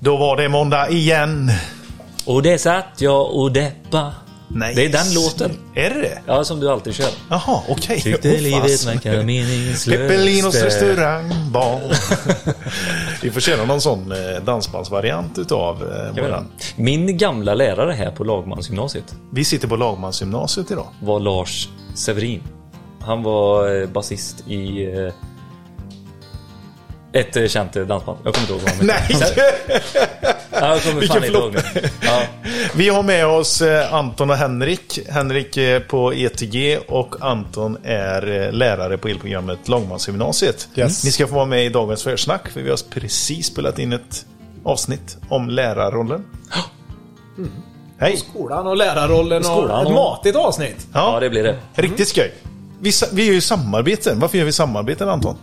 Då var det måndag igen. Och det satt jag och deppa. Nej. Det är den låten. Är det det? Ja, som du alltid kör. Jaha, okej. Tyckte Åh, livet verkar meningslöst. Peppelinos restaurangbar. Vi får köra någon sån eh, dansbandsvariant utav eh, våran. Min gamla lärare här på Lagmansgymnasiet Vi sitter på Lagmansgymnasiet idag. var Lars Severin. Han var eh, basist i ett eh, känt eh, dansband. Jag kommer inte ihåg vad. Nej! Ja, jag kommer Vilken fan inte ihåg. Ja. Vi har med oss eh, Anton och Henrik. Henrik är på ETG och Anton är lärare på elprogrammet Lagmansgymnasiet. Yes. Ni ska få vara med i dagens försnack för vi har precis spelat in ett avsnitt om lärarrollen. Hej! Skolan och lärarrollen Skolan och ett och- matigt avsnitt. ja, det blir det. Riktigt skoj. Vi, vi gör ju samarbeten. Varför gör vi samarbeten Anton?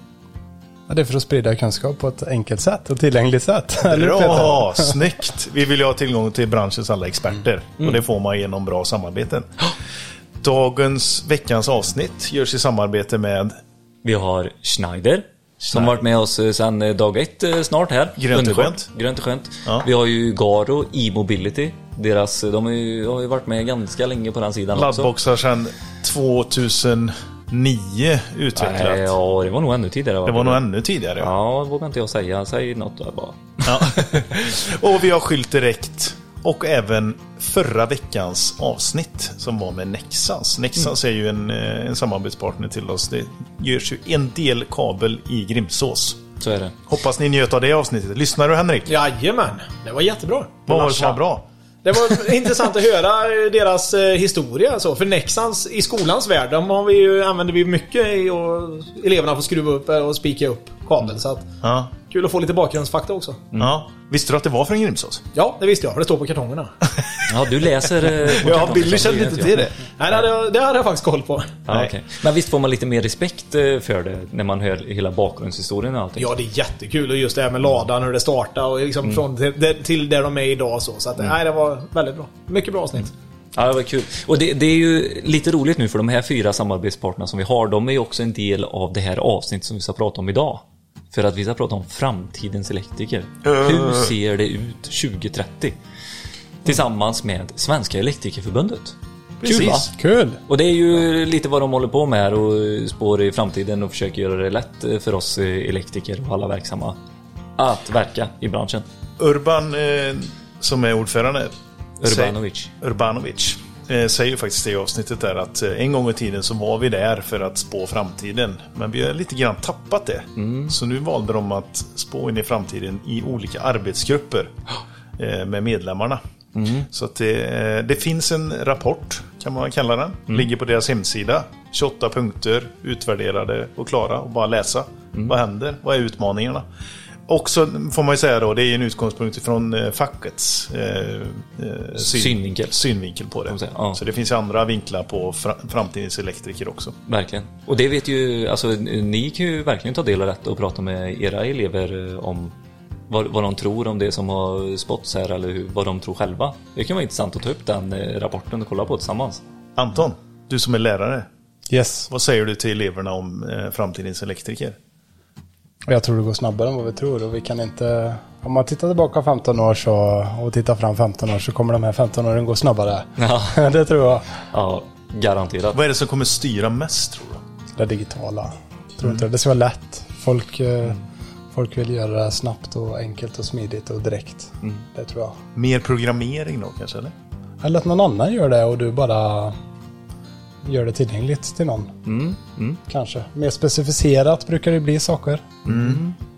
Ja, det är för att sprida kunskap på ett enkelt sätt och tillgängligt sätt. Bra, snyggt! Vi vill ju ha tillgång till branschens alla experter. Och det får man genom bra samarbeten. Dagens, veckans avsnitt görs i samarbete med Vi har Schneider. Som varit med oss eh, sedan eh, dag ett eh, snart här. Grönt och skönt. Grönt och skönt. Ja. Vi har ju Garo E-mobility. Deras, de har ju, har ju varit med ganska länge på den sidan också. laddboxar sedan 2009 utvecklat. Nej, ja, det var nog ännu tidigare. Det var nog ännu tidigare. Ja. Ja, vågar inte jag säga. Säg något där bara. och vi har Skylt Direkt. Och även förra veckans avsnitt som var med Nexans. Nexans är ju en, eh, en samarbetspartner till oss. Det görs ju en del kabel i Grimsås. Så är det. Hoppas ni njöt av det avsnittet. Lyssnar du Henrik? Jajamän, det var jättebra. Vad var det som var bra? Det var intressant att höra deras eh, historia. Så. För Nexans i skolans värld, de har vi ju, använder vi mycket i och eleverna får skruva upp och spika upp kabeln. Så att, Ja. kul att få lite bakgrundsfakta också. ja. Visste du att det var från Grimsås? Ja, det visste jag, det står på kartongerna. Ja, du läser... eh, på Ja, Billy kände det inte till jag. det. Nej, det hade, jag, det hade jag faktiskt koll på. Ja, okej. Men visst får man lite mer respekt eh, för det när man hör hela bakgrundshistorien och allting? Ja, det är jättekul. Och just det här med ladan, hur det startade och liksom från till, till där de är idag. Så, så att, nej, det var väldigt bra. Mycket bra avsnitt. Ja, det var kul. Och det, det är ju lite roligt nu för de här fyra samarbetspartnerna som vi har, de är ju också en del av det här avsnittet som vi ska prata om idag. För att vi ska prata om framtidens elektriker. Hur ser det ut 2030? Tillsammans med Svenska Elektrikerförbundet. Kul va? Precis. Kul! Och det är ju lite vad de håller på med här och spår i framtiden och försöker göra det lätt för oss elektriker och alla verksamma att verka i branschen. Urban, eh, som är ordförande, Urbanovic. Urbanovic säger ju faktiskt i avsnittet där att eh, en gång i tiden så var vi där för att spå framtiden. Men vi har lite grann tappat det. Så nu valde de att spå in i framtiden i olika arbetsgrupper eh, med medlemmarna. Så att det, eh, det finns en rapport, kan man kalla den. Ligger på deras hemsida. 28 punkter, utvärderade och klara. Och bara läsa. Vad händer? Vad är utmaningarna? Och så får man ju säga då, det är ju en utgångspunkt från eh, fackets eh, eh, syn, Synvinkel. synvinkel på det. säga, ja. Så det finns ju andra vinklar på fra, framtidens elektriker också. Verkligen. Och det vet ju, alltså ni kan ju verkligen ta del av detta och prata med era elever eh, om vad, vad de tror om det som har spåtts här eller hur, vad de tror själva. Det kan vara intressant att ta upp den rapporten och kolla på tillsammans. Anton, du som är lärare. Yes. Vad säger du till eleverna om eh, framtidens elektriker? Jag tror det går snabbare än vad vi tror och vi kan inte... Om man tittar tillbaka 15 år så, och tittar fram 15 år så kommer de här 15 åren gå snabbare. Ja, det tror jag. ja garanterat. Vad är det som kommer styra mest tror du? Det digitala. Tror inte det. Det ska vara lätt. Folk, eh, folk vill göra det snabbt och enkelt och smidigt och direkt. Det tror jag. Mer programmering då kanske? Eller? Eller att någon annan gör det och du bara gör det tillgängligt till någon. Mm, mm. Kanske. Mer specificerat brukar det bli saker.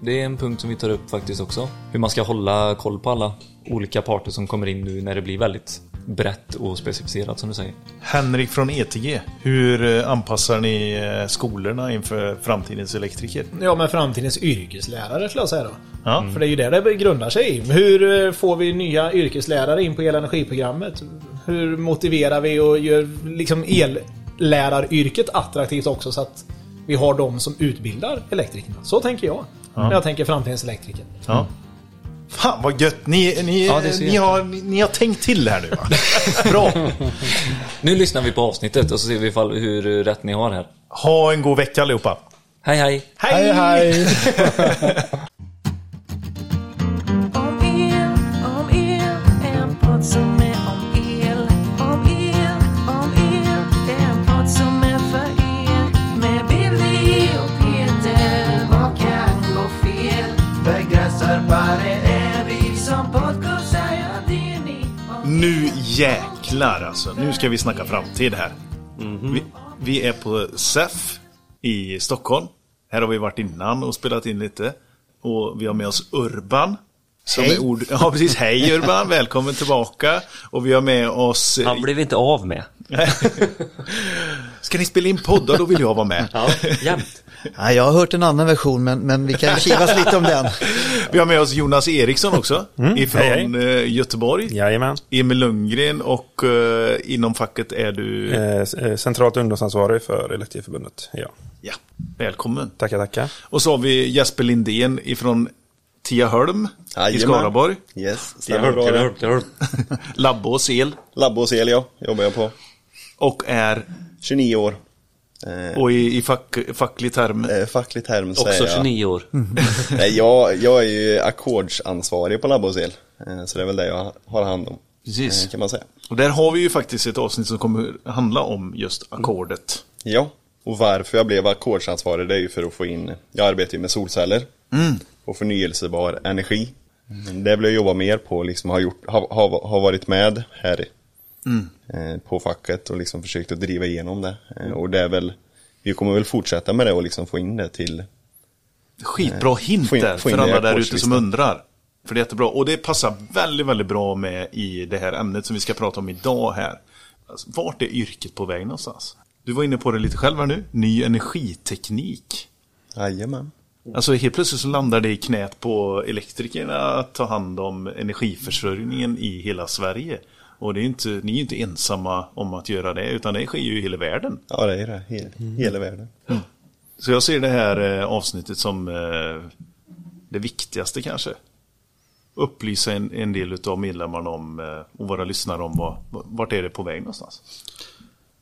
Det är en punkt som vi tar upp faktiskt också. Hur man ska hålla koll på alla olika parter som kommer in nu när det blir väldigt brett och specificerat som du säger. Henrik från ETG, hur eh, anpassar ni eh, skolorna inför framtidens elektriker? Ja, men framtidens yrkeslärare skulle jag säga då. Ja. För det är ju där det grundar sig i. Hur eh, får vi nya yrkeslärare in på elenergiprogrammet? Hur motiverar vi och gör liksom elläraryrket attraktivt också så att vi har de som utbildar elektrikerna? Så tänker jag. När jag tänker framtidens elektriker. Ja. Fan vad gött! Ni, ni, Ja, ni, har, ni, ni har tänkt till här nu va? Bra! Nu lyssnar vi på avsnittet och så ser vi ifall, hur rätt ni har här. Ha en god vecka allihopa! Hej hej! Hej hej! Om Nu jäklar alltså. Nu ska vi snacka framtid här. Vi, vi är på SEF i Stockholm. Här har vi varit innan och spelat in lite. Och vi har med oss Urban. Som Hej. Är ord... Ja, precis. Hej Urban, välkommen tillbaka. Och vi har med oss... Han blev inte av med. Ska ni spela in poddar, då vill jag vara med. Ja, jämt. Ja, jag har hört en annan version, men, men vi kan kivas lite om den. Vi har med oss Jonas Eriksson också. Ifrån hej, eh, Göteborg. Jajamän. Emil Lundgren och eh, inom facket är du... Eh, eh, centralt ungdomsansvarig för Elektrikerförbundet. Ja. Ja, välkommen. Tackar, tackar. Och så har vi Jesper Lindén ifrån Tiaholm i. Skaraborg. Yes, jag hörde. Labbås el. Labbås el, ja. Jobbar jag på. Och är, 29 år. Eh, och i, i fack, facklig term, eh, facklig term säger Också jag. 29 år. Nej, jag, jag är ju ackordsansvarig på Labbås el. Eh, så det är väl det jag har hand om. Precis. Eh, kan man säga. Och där har vi ju faktiskt ett avsnitt som kommer handla om just ackordet. Ja, och varför jag blev ackordsansvarig det är ju för att få in, jag arbetar ju med solceller och förnyelsebar energi. Det vill jag jobba mer på, liksom har, gjort, har, har, har varit med här eh, på facket och liksom försökt att driva igenom det. Eh, och det är väl, vi kommer väl fortsätta med det och liksom få in det till Skitbra hint Få in- där för alla där ute som undrar. För det är jättebra. Och det passar väldigt, väldigt bra med i det här ämnet som vi ska prata om idag här. Alltså, vart är yrket på väg någonstans? Du var inne på det lite själv här nu. Ny energiteknik. Jajamän. Alltså helt plötsligt så landar det i knät på elektrikerna att ta hand om energiförsörjningen i hela Sverige. Och det är inte, ni är ju inte ensamma om att göra det, utan det sker ju i hela världen. Ja, det är det. He Hela världen. Så jag ser det här eh, avsnittet som eh, det viktigaste kanske. Upplysa en, en del av medlemmarna om eh, och våra lyssnare om vad, vart är det på väg någonstans.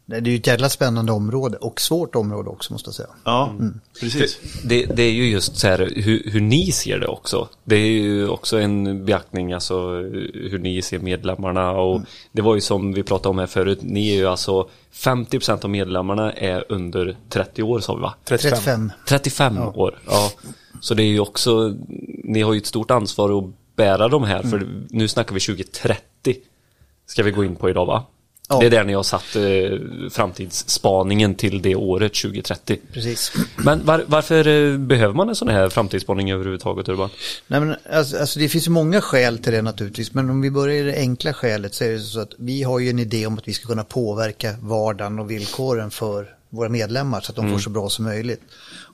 Det är ju ett jävla spännande område och svårt område också måste jag säga. Ja, precis. Det, det är ju just så här hur, hur ni ser det också. Det är ju också en beaktning, alltså hur ni ser medlemmarna och det var ju som vi pratade om här förut, ni är ju alltså 50% av medlemmarna är under 30 år sa vi va? 35. 35. 35 år, ja. Så det är ju också, ni har ju ett stort ansvar att bära de här, för nu snackar vi 2030. Ska vi gå in på idag va? Ja. Det är där ni har satt eh, framtidsspaningen till det året 2030. Precis. Men var, varför eh, behöver man en sån här framtidsspaning överhuvudtaget Urban? Nej, men, alltså, alltså, det finns många skäl till det naturligtvis, men om vi börjar i det enkla skälet så är det så att vi har ju en idé om att vi ska kunna påverka vardagen och villkoren för våra medlemmar så att de får så bra som möjligt.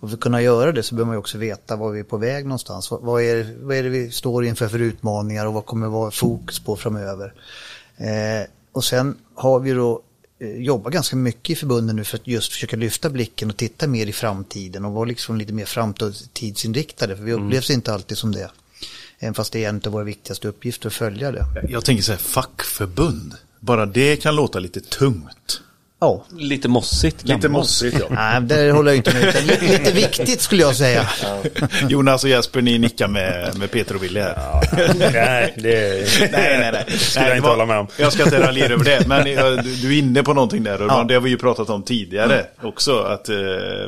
Och för att kunna göra det så behöver man ju också veta var vi är på väg någonstans. Vad, vad, är, vad är det vi står inför för utmaningar och vad kommer vara fokus på framöver. Eh, och sen har vi då eh, jobbat ganska mycket i förbunden nu för att just försöka lyfta blicken och titta mer i framtiden och vara liksom lite mer framtidsinriktade. För vi upplevs inte alltid som det. Även fast det är en av våra viktigaste uppgifter att följa det. Jag tänker så här, fackförbund. Bara det kan låta lite tungt. Ja, Lite mossigt Lite gammalt. mossigt ja. nej, det håller jag inte med. Lite, lite viktigt skulle jag säga. Jonas och Jesper, ni nickar med, med Peter och Wille här. Nej, det Nej, nej, nej. skulle Nej, jag inte var- hålla med om. Jag ska inte raljera över det, men eh, du, du är inne på någonting där. Och Ja. Det har vi ju pratat om tidigare också. Att eh,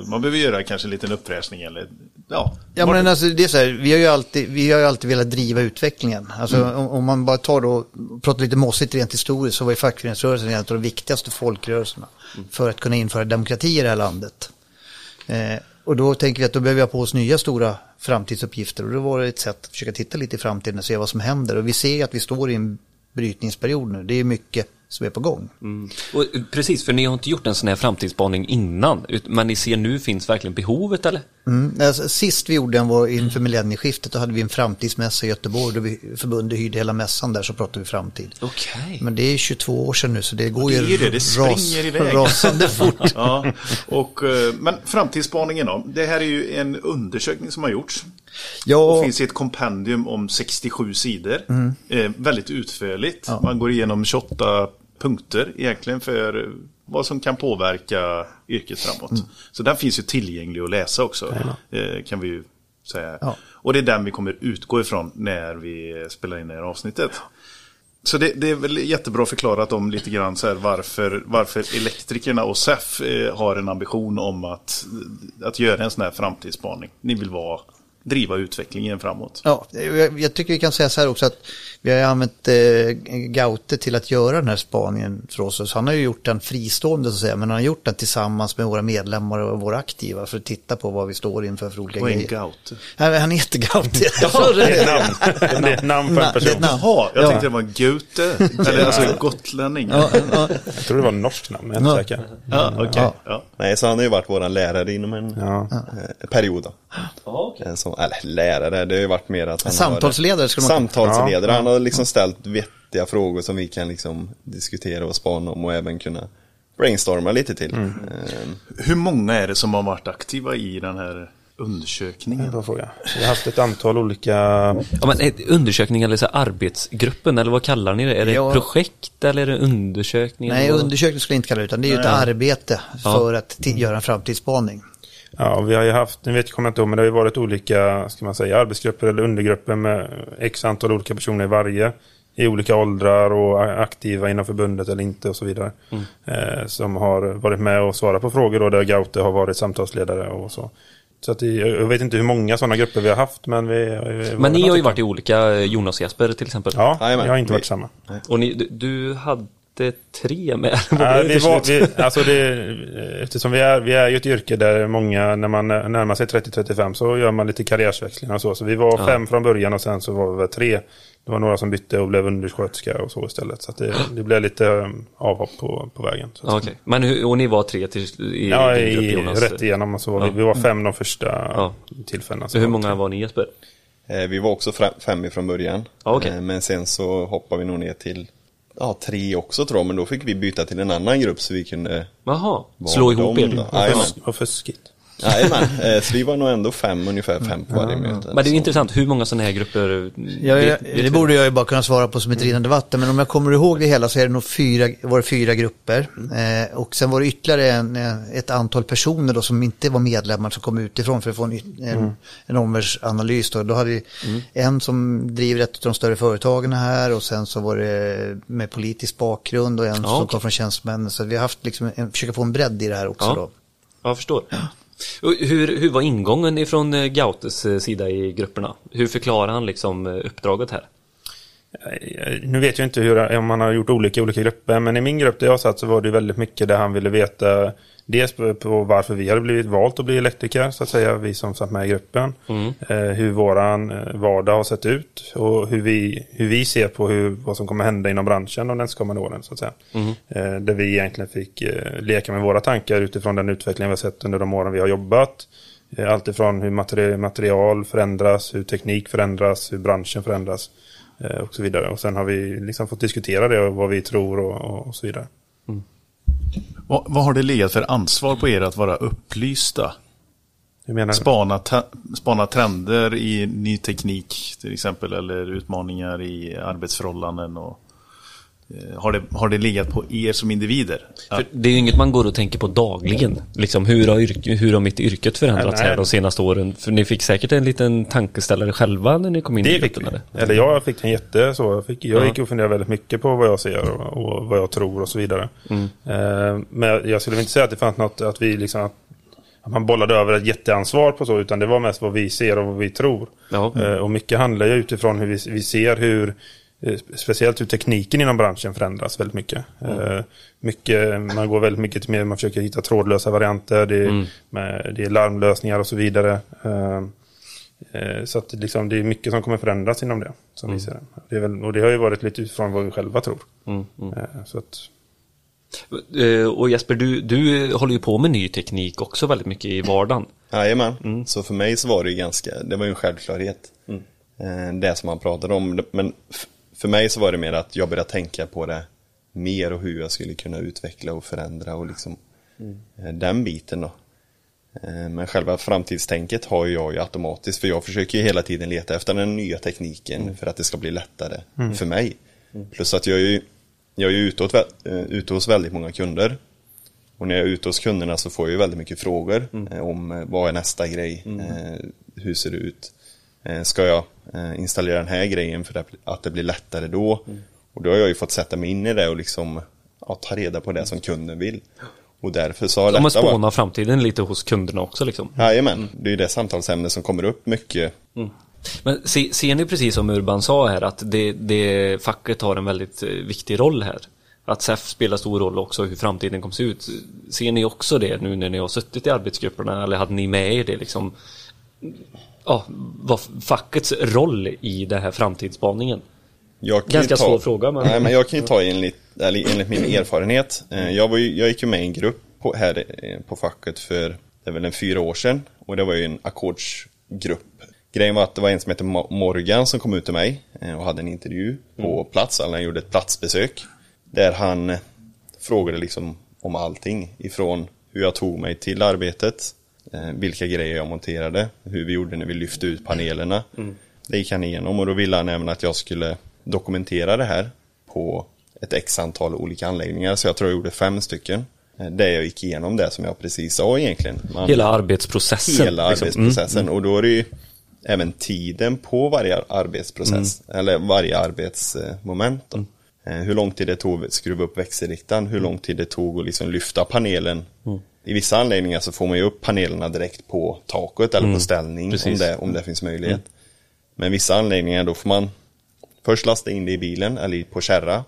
man behöver göra kanske en liten uppfräschning eller ja. Ja men alltså det är så här, vi har ju alltid, vi har ju alltid velat driva utvecklingen. Alltså om, om man bara tar då, pratar lite mossigt rent historiskt så var ju fackföreningsrörelsen en av de viktigaste folkrörelserna för att kunna införa demokrati i det här landet. Eh, och då tänker vi att då behöver vi ha på oss nya stora framtidsuppgifter och då var det ett sätt att försöka titta lite i framtiden och se vad som händer. Och vi ser ju att vi står i en brytningsperiod nu. Det är mycket som är på gång. Mm. Och, eh, precis, för ni har inte gjort en sån här framtidsspaning innan. Men ni ser nu finns verkligen behovet eller? Mm. Alltså, sist vi gjorde den var inför millennieskiftet. Då hade vi en framtidsmässa i Göteborg. Då vi förbundet hyrde hela mässan där så pratade vi framtid. Okej. Men det är 22 år sedan nu så det går det ju det, det springer iväg. rasande fort. Ja, och, eh, men framtidsspaningen då? Det här är ju en undersökning som har gjorts. Ja, Och finns i ett kompendium om 67 sidor. Mm. Eh, väldigt utförligt. Man går igenom 28 punkter egentligen för vad som kan påverka yrket framåt. Mm. Så den finns ju tillgänglig att läsa också. Eh, kan vi ju säga. Ja. Och det är den vi kommer utgå ifrån när vi spelar in det här avsnittet. Så det, det är väl jättebra förklarat om lite grann så här varför, varför elektrikerna och SEF eh, har en ambition om att, att göra en sån här framtidsspaning. Ni vill vara driva utvecklingen framåt. Ja, jag, jag tycker vi kan säga så här också att vi har använt eh, Gaute till att göra den här spaningen för oss. Så han har ju gjort den fristående så att säga, men han har gjort den tillsammans med våra medlemmar och våra aktiva för att titta på vad vi står inför för olika Och en grejer. Gaute. Nej, han heter Gaute. Det är ett namn. Det är ett namn på en person. namn. Jaha, jag Ja. tänkte det var Gute. Eller alltså gotlänning. Ja, ja, Jag tror det var norskt namn, men jag är inte säker. Ja. Ja. Ja. Nej, så han har ju varit våran lärare inom en Ja. eh, period. Då. Eh, Som, eller lärare, det har ju varit mer att han Samtalsledare skulle har, man Samtalsledare, han har liksom ställt vettiga frågor som vi kan liksom diskutera och spana om och även kunna brainstorma lite till. Eh, Hur många är det som har varit aktiva i den här undersökningen? Bra fråga. Vi har haft ett antal olika... Ja, men ett undersökning eller så arbetsgruppen eller vad kallar ni det? Är det Ja. projekt eller är det undersökning? Nej, undersökning skulle jag inte kalla det, utan det är ju ett arbete för att göra en framtidsspaning. Ja, vi har ju haft, nu vet jag kommer jag inte ihåg, men det har ju varit olika, ska man säga, arbetsgrupper eller undergrupper med x antal olika personer i varje. I olika åldrar och aktiva inom förbundet eller inte och så vidare. Eh, som har varit med och svarat på frågor då där Gaute har varit samtalsledare och så. Så att jag vet inte hur många sådana grupper vi har haft men vi... vi Men ni har ju varit i olika, Jonas och Jesper till exempel. Ja, Jajamän. jag har inte varit samma. Och ni, du, du hade tre med. Nej, vi var, vi, alltså det, eftersom vi är, vi är ju ett yrke där många, när man närmar sig 30-35 så gör man lite karriärsväxlingar och så. Så vi var Ja. fem från början och sen så var vi väl tre. Det var några som bytte och blev undersköterska och så istället. Så att det, det blev lite um, avhopp på, på vägen. Så Okej, men hur, och ni var tre till, i Ja, grupp i, Jonas? rätt igenom och så var vi, Ja. vi var fem de första Ja. tillfällena. Så hur många var ni Jesper? Eh, Vi var också fem ifrån början. Ja, okej. Eh, Men sen så hoppade vi nog ner till ja, tre också tror jag. Men då fick vi byta till en annan grupp så vi kunde Jaha, slå ihop dem er? då. Vad Jajamän. Jajamän. Eh, Så vi var nog ändå fem, ungefär fem på varje möte. Men det är Så- intressant, hur många sådana här grupper? Ja, vet- ja, det vi? borde jag ju bara kunna svara på som ett rinnande vatten, men om jag kommer ihåg det hela så är det nog fyra, var det fyra grupper. Eh, och sen var det ytterligare en, eh, ett antal personer då som inte var medlemmar som kom utifrån för att få en, en, en omvärldsanalys. Då. då hade vi en som driver ett av de större företagen här och sen så var det med politisk bakgrund och en som okej. kom från tjänstemännen. Så vi har haft liksom en, försöka få en bredd i det här också Ja. då. Ja, jag förstår. Hur, hur var ingången ifrån eh, Gautes eh, sida i grupperna? Hur förklarar han liksom eh, uppdraget här? Nu vet jag inte hur, om man har gjort olika i olika grupper, men i min grupp där jag satt så var det väldigt mycket där han ville veta dels på, varför vi hade blivit valt att bli elektriker, så att säga, vi som satt med i gruppen. Eh, hur våran eh, vardag har sett ut och hur vi, hur vi ser på hur, vad som kommer hända inom branschen de nästkommande åren, så att säga. Eh, där vi egentligen fick leka med våra tankar utifrån den utveckling vi har sett under de åren vi har jobbat. Eh, Allt ifrån hur materi- material förändras, hur teknik förändras, hur branschen förändras och så vidare. Och sen har vi liksom fått diskutera det och vad vi tror och, och så vidare. Vad, vad har det legat för ansvar på er att vara upplysta? Hur menar du? Spana, spana trender i ny teknik till exempel eller utmaningar i arbetsförhållanden. Och, har, det, har det legat på er som individer? För det är ju inget man går och tänker på dagligen. Liksom, hur, har yrke, hur har mitt yrket förändrats Nej. här de senaste åren? För ni fick säkert en liten tankeställare själva när ni kom in i Det fick gruppen, vi. eller? Eller jag fick en jätte så. Jag, fick, jag Ja. gick och funderade väldigt mycket på vad jag ser och, och vad jag tror och så vidare. Mm. Eh, men jag skulle inte säga att det fanns något att vi liksom att, att man bollade över ett jätteansvar på så utan det var mest vad vi ser och vad vi tror. Ja. Eh, och mycket handlar ju utifrån hur vi, vi ser hur eh, Speciellt hur tekniken inom branschen förändras väldigt mycket. Eh, mycket man går väldigt mycket till mer, man försöker hitta trådlösa varianter. Det är, med, det är larmlösningar och så vidare. Eh, Eh, Så att det, liksom, det är mycket som kommer förändras inom det. Som vi ser det. det är väl, och det har ju varit lite utifrån vad vi själva tror. Mm, mm. Eh, Så att, Eh, Och Jesper, du, du håller ju på med ny teknik också väldigt mycket i vardagen. Jajamän, så för mig så var det ju ganska, det var ju en självklarhet. Eh, Det som man pratade om. Men för mig så var det mer att jag började tänka på det mer och hur jag skulle kunna utveckla och förändra och liksom eh, den biten då. Eh, Men själva framtidstänket har jag ju automatiskt för jag försöker ju hela tiden leta efter den nya tekniken för att det ska bli lättare för mig. Plus att jag är ju, jag är ju ute, åt, eh, ute hos väldigt många kunder. Och när jag är ute hos kunderna så får jag ju väldigt mycket frågor eh, om vad är nästa grej, eh, hur ser det ut, ska jag eh, installera den här grejen för att, det blir lättare då? Och då har jag ju fått sätta mig in i det och liksom ja, ta reda på det som kunden vill. Och därför så har man detta varit- spånar framtiden lite hos kunderna också liksom. Jajamän, det är ju det samtalsämne som kommer upp mycket. Men se, ser ni precis som Urban sa här att det, det, facket har en väldigt eh, viktig roll här? Att SEF spelar stor roll också hur framtiden kommer se ut. Ser ni också det nu när ni har suttit i arbetsgrupperna eller hade ni med er det liksom? Ja, vad fackets roll i den här framtidsspaningen? Ganska svår fråga, men- Nej, men jag kan ju ta enligt, enligt min erfarenhet. Eh, Jag, var ju, jag gick ju med i en grupp på, här eh, på facket för, det är väl en fyra år sedan. Och det var ju en ackordsgrupp. Grejen var att det var en som hette Mo- Morgan som kom ut till mig eh, och hade en intervju på plats, eller han gjorde ett platsbesök. Där han frågade liksom om allting. Ifrån hur jag tog mig till arbetet, vilka grejer jag monterade, hur vi gjorde när vi lyfte ut panelerna. Det gick han igenom och då ville han även att jag skulle dokumentera det här på ett x antal olika anläggningar. Så jag tror jag gjorde fem stycken. eh, Där jag gick igenom det som jag precis sa egentligen. Man, Hela arbetsprocessen. hela liksom. arbetsprocessen. Och då är det ju även tiden på varje arbetsprocess. Eller varje arbetsmoment. Då. Eh, Hur lång tid det tog att skruva upp växelriktaren. Hur lång tid det tog att liksom lyfta panelen. I vissa anläggningar så får man ju upp panelerna direkt på taket eller på ställning. Om det, om det finns möjlighet. Men vissa anläggningar då får man först lasta in det i bilen eller på kärra.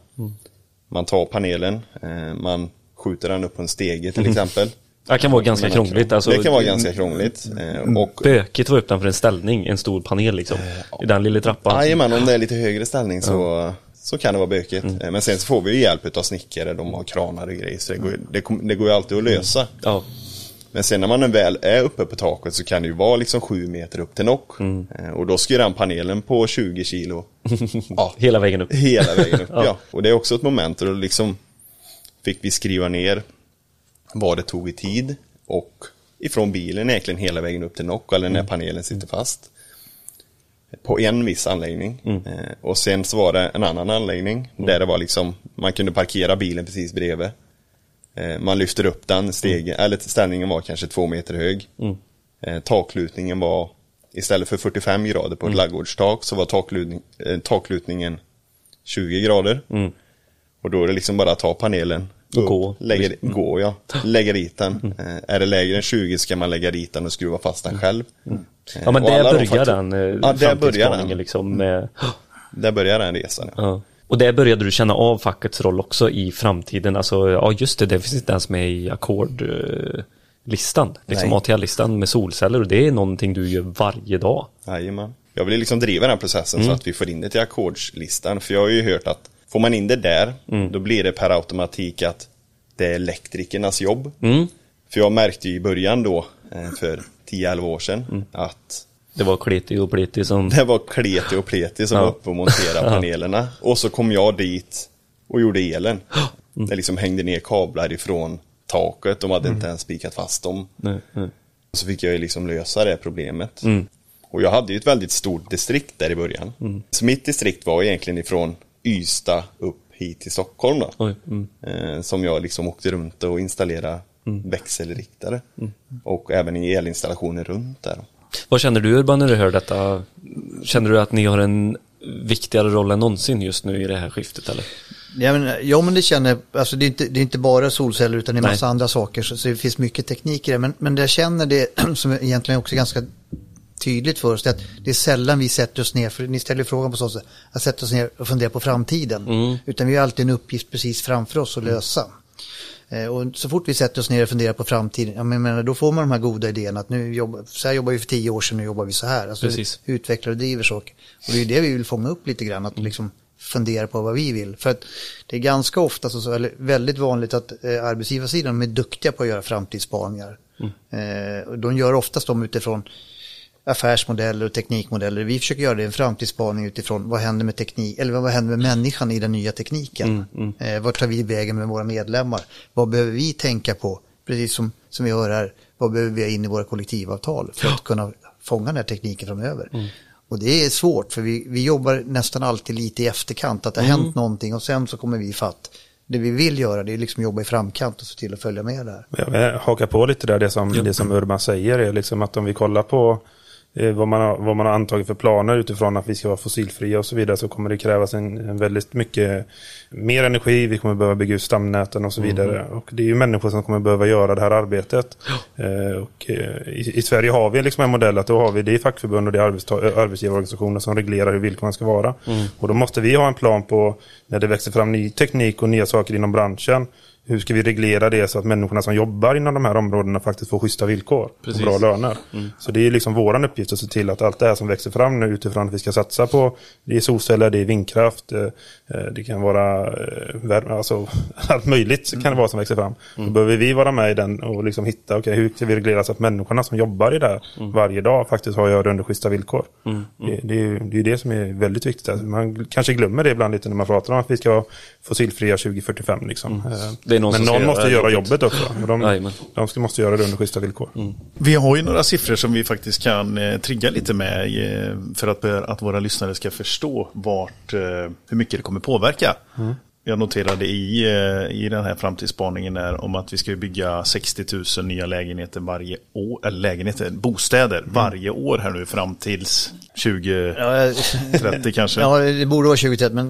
Man tar panelen, eh, man skjuter den upp på en stege till exempel. Det kan vara ganska krångligt. Alltså, det kan vara ganska krångligt. Eh, och Bökigt att vara utanför en ställning, en stor panel liksom. I den lilla trappan. Jajamän, om det är lite högre ställning så, så kan det vara bökigt. Eh, Men sen så får vi ju hjälp av snickare, de har kranar och grejer. Så det går, det, det går ju alltid att lösa. Ja. Men sen när man väl är uppe på taket så kan det ju vara liksom sju meter upp till nock. Eh, Och då ska ju den panelen på 20 kilo ja, Hela vägen upp. hela vägen upp. ja. Och det är också ett moment och då liksom fick vi skriva ner vad det tog i tid och ifrån bilen egentligen hela vägen upp till nock eller när panelen sitter fast. På en viss anläggning. Eh, och sen så var det en annan anläggning där det var liksom, man kunde parkera bilen precis bredvid. Eh, man lyfter upp den, stegen, eller ställningen var kanske två meter hög. Eh, taklutningen var, istället för 45 grader på ett ladugårdstak så var taklutning, taklutningen 20 grader. Och då är det liksom bara att ta panelen Gå. Lägga, gå ja, lägga dit den. Eh, är det lägre än 20 ska man lägga dit den och skruva fast den själv. Eh, Ja men där börjar den eh, Ja, där börjar den. liksom med, Där börjar den resan. Ja. ja. Och där började du känna av fackets roll också i framtiden. Alltså, ja just det, det finns inte ens med i ackordlistan. Liksom. ATL-listan med solceller och det är någonting du gör varje dag. Jajamän. Jag vill liksom driva den processen så att vi får in det till ackordslistan. För jag har ju hört att får man in det där, då blir det per automatik att det är elektrikernas jobb. För jag märkte ju i början då, eh, för 10-11 år sedan, att Det var kletig och pletig som... det var kleti och pleti som Ja. var uppe och monterade panelerna. Och så kom jag dit och gjorde elen. Det liksom hängde ner kablar ifrån taket, de hade inte ens spikat fast dem. Nej, nej. Och så fick jag ju liksom lösa det problemet. Och jag hade ju ett väldigt stort distrikt där i början. Så mitt distrikt var egentligen ifrån Ystad upp hit till Stockholm då. Oj, mm. Eh, som jag liksom åkte runt och installerade växelriktare. Och även i elinstallationer runt där. Vad känner du Urban när du hör detta? Känner du att ni har en viktigare roll än någonsin just nu i det här skiftet eller? Ja men, ja, men det känner alltså det är, inte, det är inte bara solceller utan det är Nej. massa andra saker. Så, så det finns mycket teknik i det. Men, men det jag känner det som egentligen också är ganska tydligt för oss, det att det är sällan vi sätter oss ner, för ni ställer frågan på så sätt, att sätta oss ner och fundera på framtiden. Utan vi har alltid en uppgift precis framför oss att lösa. Eh, Och så fort vi sätter oss ner och funderar på framtiden, ja, men menar, då får man de här goda idéerna att nu jobbar, så här jobbar vi för tio år sedan, nu jobbar vi så här. Alltså, Precis. utvecklar och driver saker. Och det är det vi vill fånga upp lite grann, att liksom fundera på vad vi vill. För att det är ganska ofta, så, eller väldigt vanligt att eh, arbetsgivarsidan är duktiga på att göra framtidsspaningar. Eh, och de gör oftast dem utifrån affärsmodeller och teknikmodeller. Vi försöker göra det en framtidsspaning utifrån vad händer med teknik, eller vad händer med människan i den nya tekniken. Eh, vart tar vi vägen med våra medlemmar? Vad behöver vi tänka på? Precis som, som vi hör här, vad behöver vi ha in i våra kollektivavtal för att kunna fånga den här tekniken framöver? Och det är svårt för vi, vi jobbar nästan alltid lite i efterkant, att det har hänt någonting och sen så kommer vi fatt. Det vi vill göra det är liksom jobba i framkant och se till att följa med där. Jag vill haka på lite där, det som, det som Urban säger är liksom att om vi kollar på vad, man har, vad man har antagit för planer utifrån att vi ska vara fossilfria och så vidare så kommer det krävas en, en väldigt mycket mer energi. Vi kommer behöva bygga ut stamnäten och så vidare. Och det är ju människor som kommer behöva göra det här arbetet. Eh, och, eh, i, I Sverige har vi liksom en modell att då har vi det är fackförbund och det är arbetsgivarorganisationer som reglerar hur villkoren ska vara. Och då måste vi ha en plan på när det växer fram ny teknik och nya saker inom branschen. Hur ska vi reglera det så att människorna som jobbar inom de här områdena faktiskt får schyssta villkor och bra löner. Så det är liksom våran uppgift att se till att allt det här som växer fram nu utifrån att vi ska satsa på det är solceller, det är vindkraft, eh, eh, det kan vara eh, värme, alltså allt möjligt kan det vara som växer fram. Då behöver vi vara med i den och liksom hitta, okej hur ska vi reglera så att människorna som jobbar i det här varje dag faktiskt har gör under schyssta villkor. Det, det, är ju det är det som är väldigt viktigt. Alltså, Man kanske glömmer det ibland lite när man pratar om att vi ska vara fossilfria 2045 liksom. Det är någon Men som ska någon göra måste göra jobbet. jobbet också. De, de ska, måste göra det under schyssta villkor. Vi har ju några siffror som vi faktiskt kan eh, trigga lite med eh, för att, att våra lyssnare ska förstå vart, eh, hur mycket det kommer påverka. Jag noterade i, eh, i den här framtidsspaningen där om att vi ska bygga 60 000 nya lägenheter varje år, eller lägenheter, bostäder varje år här nu fram tills 2030 kanske. Ja, det borde vara 2030, men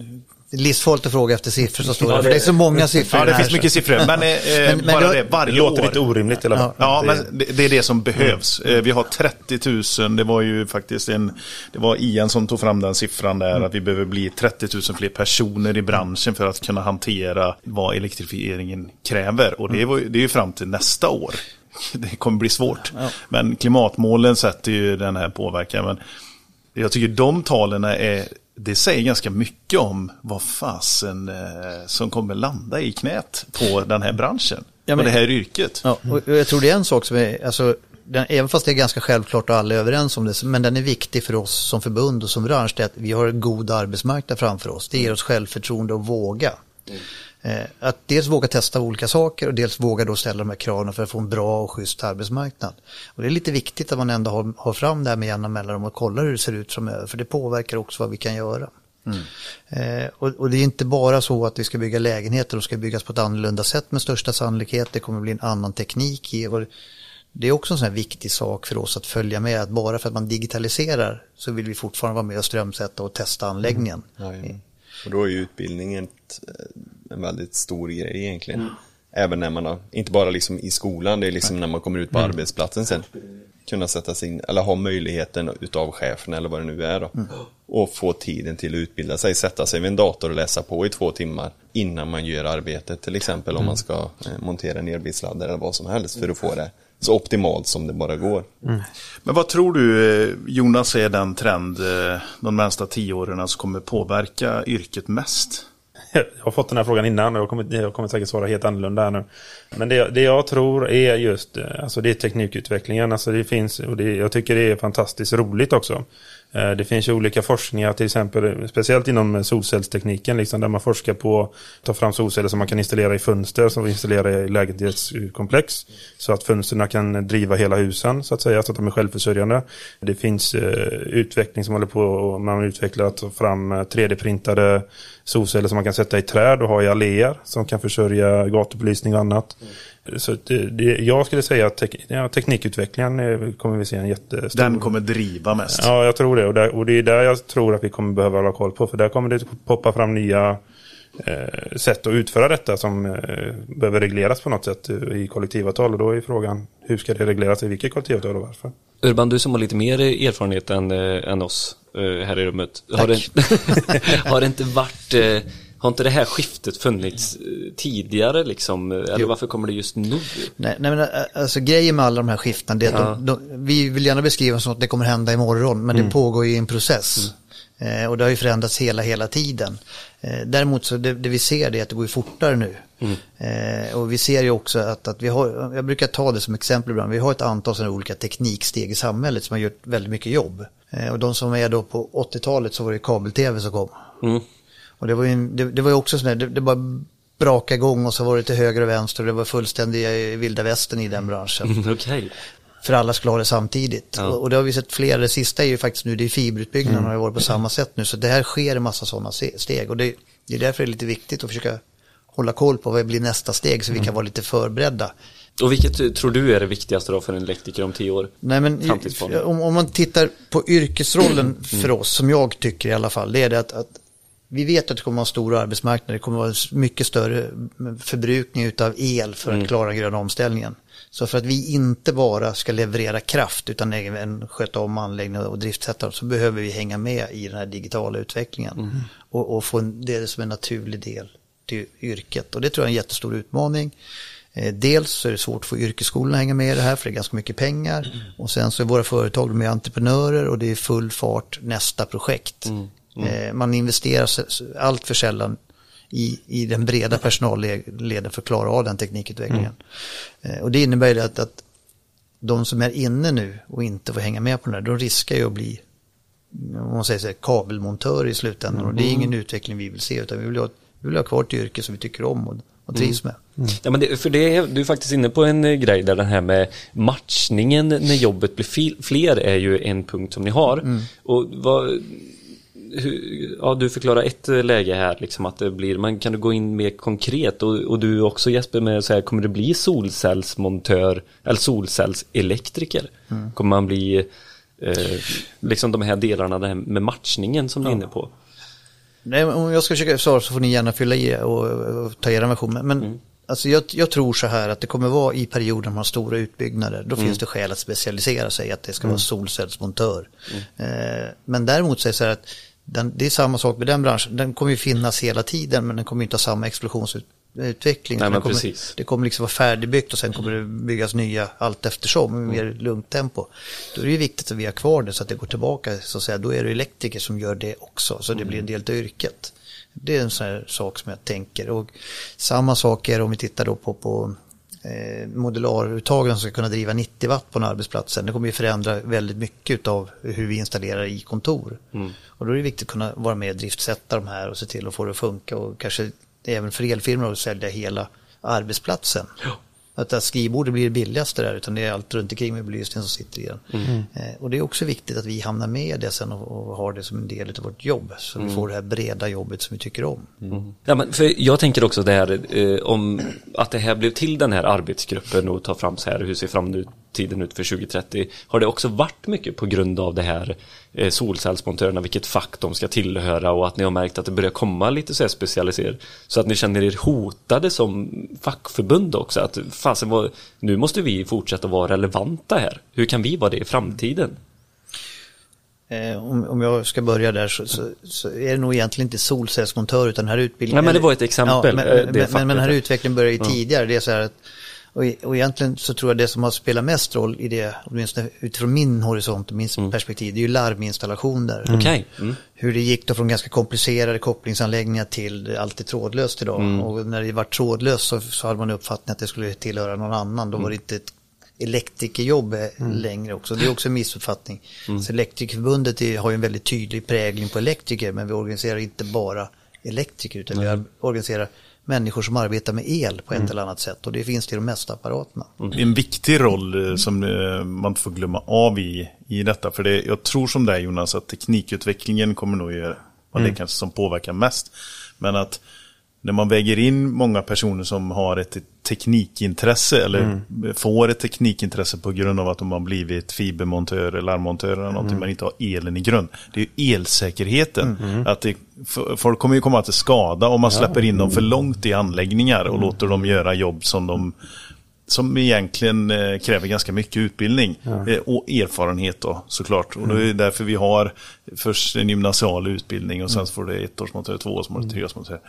är livsfarligt att fråga efter siffror så står det. För det är så många siffror Ja, det finns så- mycket siffror, men, eh, Men- men bara det, varje Det låter år. lite orimligt i alla fall. Ja, Det- men det, det är det som behövs. Eh, Vi har 30 000, det var ju faktiskt en, det var Ian som tog fram den siffran där, att vi behöver bli 30 000 fler personer i branschen för att kunna hantera vad elektrifieringen kräver. Och det, var, ju- det är ju fram till nästa år. Det kommer bli svårt. Men klimatmålen sätter ju den här påverkan. Men jag tycker de talen är, det säger ganska mycket om vad fasen eh, som kommer landa i knät på den här branschen. Ja, men- och det här yrket. Ja, och jag tror det är en sak som är, alltså, den, även fast det är ganska självklart och alla är överens om det, men den är viktig för oss som förbund och som bransch, det är att vi har en god arbetsmarknad framför oss. Det ger oss självförtroende att våga. Eh, att dels våga testa olika saker och dels våga då ställa de här kraven för att få en bra och schysst arbetsmarknad. Och det är lite viktigt att man ändå har, har fram det här med jämna mellanrum och kollar hur det ser ut framöver, för det påverkar också vad vi kan göra. Eh, och, och det är inte bara så att vi ska bygga lägenheter och ska byggas på ett annorlunda sätt med största sannolikhet. Det kommer bli en annan teknik i. Och det är också en sån här viktig sak för oss att följa med. Att bara för att man digitaliserar så vill vi fortfarande vara med och strömsätta och testa anläggningen. Ja, ja. Och då är ju utbildningen ett, eh, en väldigt stor grej egentligen. Även när man har, inte bara liksom i skolan, det är liksom när man kommer ut på arbetsplatsen sen. Kunna sätta sig in, eller ha möjligheten utav chefen eller vad det nu är då. Och få tiden till att utbilda sig, sätta sig vid en dator och läsa på i två timmar innan man gör arbetet. Till exempel om man ska eh, montera en elbilsladdare eller vad som helst för att få det så optimalt som det bara går. Men vad tror du eh, Jonas är den trend eh, de närmsta tio åren som kommer påverka yrket mest? Jag har fått den här frågan innan och jag kommer, jag kommer säkert svara helt annorlunda här nu. Men det, det jag tror är just eh, alltså det är teknikutvecklingen. Alltså det finns, och det, jag tycker det är fantastiskt roligt också. Eh, det finns ju olika forskningar, till exempel eh, speciellt inom solcellstekniken, liksom, där man forskar på att ta fram solceller som man kan installera i fönster, som vi installerar i lägenhetskomplex. Så att fönstren kan driva hela husen, så att säga, så att de är självförsörjande. Det finns eh, utveckling som håller på, man utvecklar att ta fram eh, 3D-printade solceller som man kan sätta i träd och ha i alléer, som kan försörja gatubelysning och annat. Så det, det, jag skulle säga att tek, ja, teknikutvecklingen eh, kommer vi se en jättestor... Den kommer driva mest. Ja, jag tror det. Och, där, och det är där jag tror att vi kommer behöva hålla koll på. För där kommer det poppa fram nya eh, sätt att utföra detta som eh, behöver regleras på något sätt eh, i kollektivavtal. Och då är frågan, hur ska det regleras i vilket kollektivavtal och varför? Urban, du som har lite mer erfarenhet än, eh, än oss eh, här i rummet. Har det, har det inte varit, eh, har inte det här skiftet funnits eh, tidigare liksom? Eller varför kommer det just nu? Nej, nej men ä- alltså grejen med alla de här skiftena, det är att de, de, vi vill gärna beskriva som att det kommer hända imorgon, men det pågår ju i en process. Eh, och det har ju förändrats hela, hela tiden. Eh, däremot så det, det vi ser det är att det går fortare nu. Eh, och vi ser ju också att, att vi har, jag brukar ta det som exempel ibland, vi har ett antal sådana olika tekniksteg i samhället som har gjort väldigt mycket jobb. Eh, och de som är då på 80-talet så var det kabel-tv som kom. Och det var ju, det, det var ju också sådär, det, det bara braka igång och så var det till höger och vänster och det var fullständiga vilda västern i den branschen. Okej. För alla skulle ha det samtidigt. Och, och det har vi sett flera, det sista är ju faktiskt nu, det är fiberutbyggnaden har ju varit på samma sätt nu. Så det här sker en massa sådana steg. Och det, det är därför det är lite viktigt att försöka hålla koll på vad blir nästa steg så vi kan vara lite förberedda. Och vilket tror du är det viktigaste då för en elektriker om tio år? Nej, men om, om man tittar på yrkesrollen för oss, som jag tycker i alla fall, det är det att, att vi vet att det kommer att vara en stor arbetsmarknad, det kommer att vara mycket större förbrukning utav el för att klara gröna omställningen. Så för att vi inte bara ska leverera kraft utan även sköta om anläggningar och driftsätta så behöver vi hänga med i den här digitala utvecklingen. Och, och få det som en naturlig del till yrket. Och det tror jag är en jättestor utmaning. Eh, Dels så är det svårt att få yrkesskolorna att hänga med i det här för det är ganska mycket pengar. Och sen så är våra företag de är entreprenörer och det är full fart nästa projekt. Eh, Man investerar allt för sällan i, i den breda personalleden för att klara av den teknikutvecklingen. Eh, Och det innebär ju att, att de som är inne nu och inte får hänga med på den här, de riskar ju att bli om man säger så här, kabelmontörer i slutändan. Och det är ingen utveckling vi vill se utan vi vill ha, vi vill ha kvar ett yrke som vi tycker om och, och trivs med. Ja, men det, för det är, du är faktiskt inne på en eh, grej där den här med matchningen när jobbet blir fler är ju en punkt som ni har. Och vad, ja, du förklarar ett eh, läge här, liksom att det blir, men kan du gå in mer konkret och, och du också Jesper med att säga, kommer det bli solcellsmontör eller solcellselektriker? Kommer man bli eh, liksom de här delarna här med matchningen som ni är inne på? Nej, om jag ska försöka svara så får ni gärna fylla i och, och ta er version. Men, men alltså jag, jag tror så här att det kommer vara i perioder man har stora utbyggnader. Då finns det skäl att specialisera sig, att det ska vara solcellsmontör. Eh, men däremot så är det så här att den, det är samma sak med den branschen. Den kommer ju finnas hela tiden men den kommer inte ha samma explosionsutveckling. Nej, men kommer, precis. det kommer liksom vara färdigbyggt och sen kommer det byggas nya allt eftersom med mer lugnt tempo. Då är det ju viktigt att vi har kvar det så att det går tillbaka så att säga. Då är det elektriker som gör det också så det blir en del av yrket. Det är en sån här sak som jag tänker. Och samma sak är om vi tittar då på, på eh, modularuttagen som ska kunna driva 90 watt på en arbetsplats. Det kommer ju förändra väldigt mycket av hur vi installerar i kontor. Och då är det viktigt att kunna vara med och driftsätta de här och se till att få det att funka och kanske även för elfirmor att sälja hela arbetsplatsen. Att det här skrivbordet blir det billigaste där utan det är allt runt omkring med belysningen som sitter i den. Eh, och det är också viktigt att vi hamnar med i det sen och, och har det som en del av vårt jobb. Så vi får det här breda jobbet som vi tycker om. Ja, men för jag tänker också det här eh, om att det här blev till den här arbetsgruppen och ta fram så här hur ser framtiden ut för 2030 har det också varit mycket på grund av det här eh, solcellsmontörerna vilket fack de ska tillhöra och att ni har märkt att det börjar komma lite så här specialiserat så att ni känner er hotade som fackförbund också att fasen vad, nu måste vi fortsätta vara relevanta här hur kan vi vara det i framtiden? Eh, om, om jag ska börja där så, så, så är det nog egentligen inte solcellsmontör utan den här utbildningen. Nej, men det var ett exempel, men, eh, men, men, men den här utvecklingen börjar ju tidigare. Det är så här att, och, e- och egentligen så tror jag det som har spelat mest roll i det, åtminstone utifrån min horisont och min perspektiv, det är ju larminstallationer. Okej. Mm. Hur det gick då från ganska komplicerade kopplingsanläggningar till allt är trådlöst idag. Mm. Och när det var trådlöst så, så hade man uppfattningen att det skulle tillhöra någon annan. Då Mm. var det inte ett elektrikerjobb eh, längre också. Det är också en missuppfattning. Mm. Så Elektrikerförbundet är, har ju en väldigt tydlig prägling på elektriker men vi organiserar inte bara elektriker utan vi organiserar människor som arbetar med el på ett Mm. eller annat sätt och det finns till de mesta apparaterna. Det är en viktig roll eh, som eh, man inte får glömma av i, i detta. För det, jag tror som dig Jonas att teknikutvecklingen kommer nog göra vara det kanske som påverkar mest. Men att när man väger in många personer som har ett teknikintresse eller får ett teknikintresse på grund av att de har blivit fibermontör eller larmmontör eller någonting men inte har elen i grund. Det är ju elsäkerheten. Att det, folk kommer ju komma till skada om man släpper in dem för långt i anläggningar och låter dem göra jobb som de som egentligen eh, kräver ganska mycket utbildning eh, och erfarenhet då såklart. Och det är därför vi har först en gymnasial utbildning och sen så får det ettårsmontör, tvåårsmontör, treårsmontör.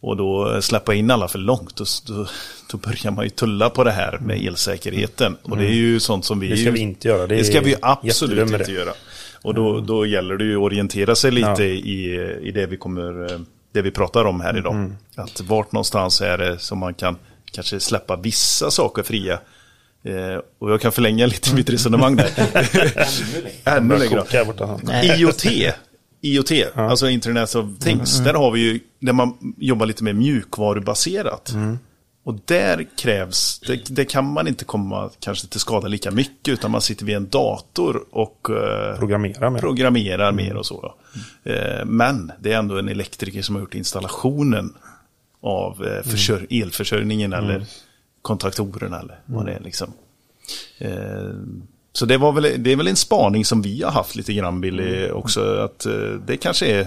Och då släppa in alla för långt, då, då, börjar man ju tulla på det här med elsäkerheten. Och det är ju sånt som vi... Det ska vi inte göra. Det Det, ska vi absolut inte det. göra. Och då, då gäller det ju att orientera sig lite Ja. i, i det vi kommer, det vi pratar om här idag. Mm. Att vart någonstans är det som man kan kanske släppa vissa saker fria. Eh, och jag kan förlänga lite mitt resonemang där. Ännu längre. borta. IoT, IoT, alltså Internet of Things, där har vi ju, där man jobbar lite mer mjukvarubaserat. Och där krävs, det, det kan man inte komma kanske till skada lika mycket, utan man sitter vid en dator och eh, Programmera med. programmerar mer och så. Eh, men det är ändå en elektriker som har gjort installationen av eh, försör- elförsörjningen eller kontaktorerna eller vad det är liksom. Eh, så det, var väl, det är väl en spaning som vi har haft lite grann Billy också. Att eh, det kanske är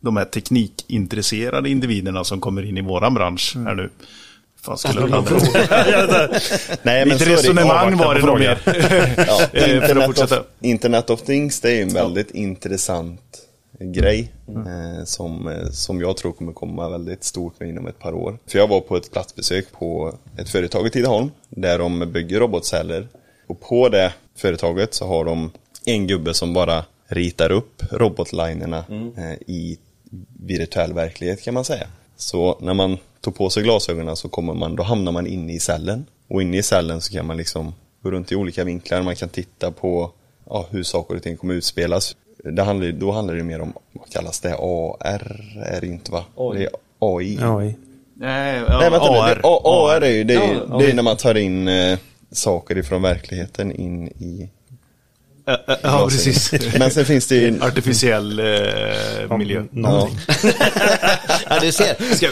de här teknikintresserade individerna som kommer in i våran bransch här nu. Fan, skulle jag Nej, är det. resonemang var det nog mer. Ja, Eh, Internet, of. Internet of Things det är en väldigt intressant grej eh, som, eh, som jag tror kommer komma väldigt stort nu inom ett par år. För jag var på ett platsbesök på ett företag i Tidaholm där de bygger robotceller. Och på det företaget så har de en gubbe som bara ritar upp robotlinerna eh, i virtuell verklighet kan man säga. Så när man tog på sig glasögonen så kommer man, då hamnar man inne i cellen. Och inne i cellen så kan man liksom gå runt i olika vinklar, man kan titta på ja, hur saker och ting kommer utspelas. Det handlar, då handlar det mer om, vad kallas det, AR är det inte va? Det är AI. Oj. Nej, Nej, vänta nu. AR. Det, A- AR är ju, det är, det är AI. när man tar in eh, saker ifrån verkligheten in i Ja, ja, Ja, precis. Men sen finns det ju... Artificiell eh, miljö. Ja. Ja, du ser. Ska,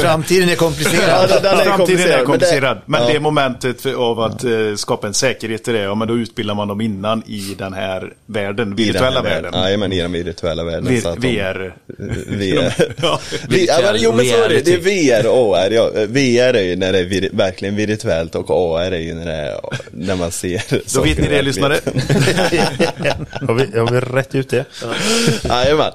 Framtiden är Ja, komplicerad. den är Framtiden komplicerad, är men komplicerad. det- Men ja. det momentet för, av att eh, skapa en säkerhet i det, ja, men då utbildar man dem innan i den här världen, virtuella världen. Nej, men i den virtuella världen. V- så VR. VR. Ja. Ja, men, jo men så är det, det är VR och AR. Ja. VR är ju när det är vir, verkligen virtuellt och AR är ju när, det är, när man ser Då vet ni det, lyssnare. Har vi, har vi rätt ut det? Jajamän.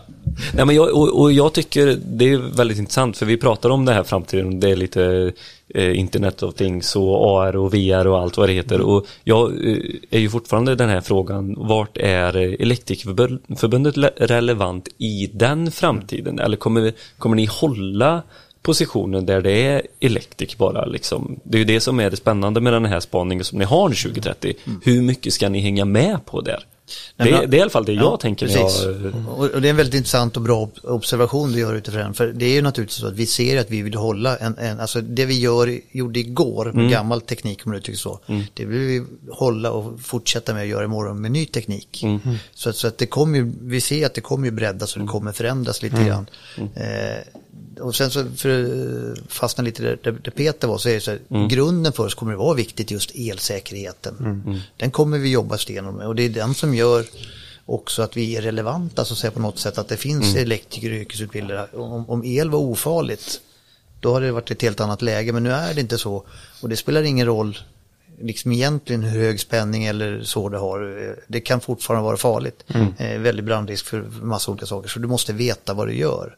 Nej, men jag, och, och jag tycker det är väldigt intressant för vi pratar om det här framtiden. Det är lite eh, Internet of Things och AR och VR och allt vad det heter. Och jag eh, är ju fortfarande den här frågan. Vart är Elektrikerförbundet le- relevant i den framtiden? Eller kommer, kommer ni hålla positionen där det är elektrik bara liksom? Det är ju det som är det spännande med den här spaningen som ni har nu 2030. Hur mycket ska ni hänga med på där? Nej, Det, men- det är i alla fall det jag Ja, tänker. precis. Jag, Och och det är en väldigt intressant och bra ob- observation du gör utifrån. För det är ju naturligtvis så att vi ser att vi vill hålla en, en alltså det vi gör, gjorde igår med gammal teknik om man uttrycker så. Det vill vi hålla och fortsätta med att göra imorgon med ny teknik. Så, att- så att det kommer ju, vi ser att det kommer ju breddas och det kommer förändras lite grann. Eh, och sen så för att fastna lite där, där Peter var så är det så här, grunden för oss kommer det vara viktigt just elsäkerheten. Den kommer vi jobba stenhårt med och det är den som gör också att vi är relevanta så att säga på något sätt att det finns elektriker och yrkesutbildare. Om, om el var ofarligt då hade det varit ett helt annat läge. Men nu är det inte så. Och det spelar ingen roll liksom egentligen hur hög spänning eller så det har. Det kan fortfarande vara farligt. Eh, väldigt brandrisk för massa olika saker så du måste veta vad du gör.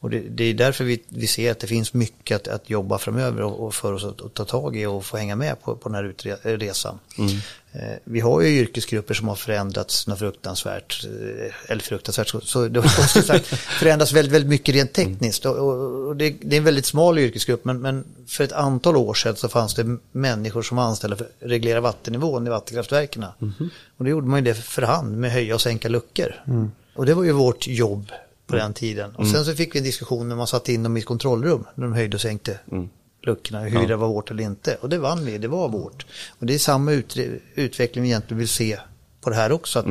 Och det, det är därför vi, vi ser att det finns mycket att, att jobba framöver och, och för oss att, att ta tag i och få hänga med på, på den här resan. Eh, vi har ju yrkesgrupper som har förändrats något fruktansvärt, eh, eller fruktansvärt, så, det har sagt, förändrats väldigt, väldigt mycket rent tekniskt. Och, det, är en väldigt smal yrkesgrupp, men, för ett antal år sedan så fanns det människor som var anställda för att reglera vattennivån i vattenkraftverken. Och då gjorde man ju det för hand med höja och sänka luckor. Och det var ju vårt jobb på den tiden. Och sen så fick vi en diskussion när man satte in dem i ett kontrollrum, när de höjde och sänkte luckorna, hur det var vårt eller inte. Och det vann vi, det var vårt. Och det är samma ut, utveckling vi egentligen vill se på det här också. Att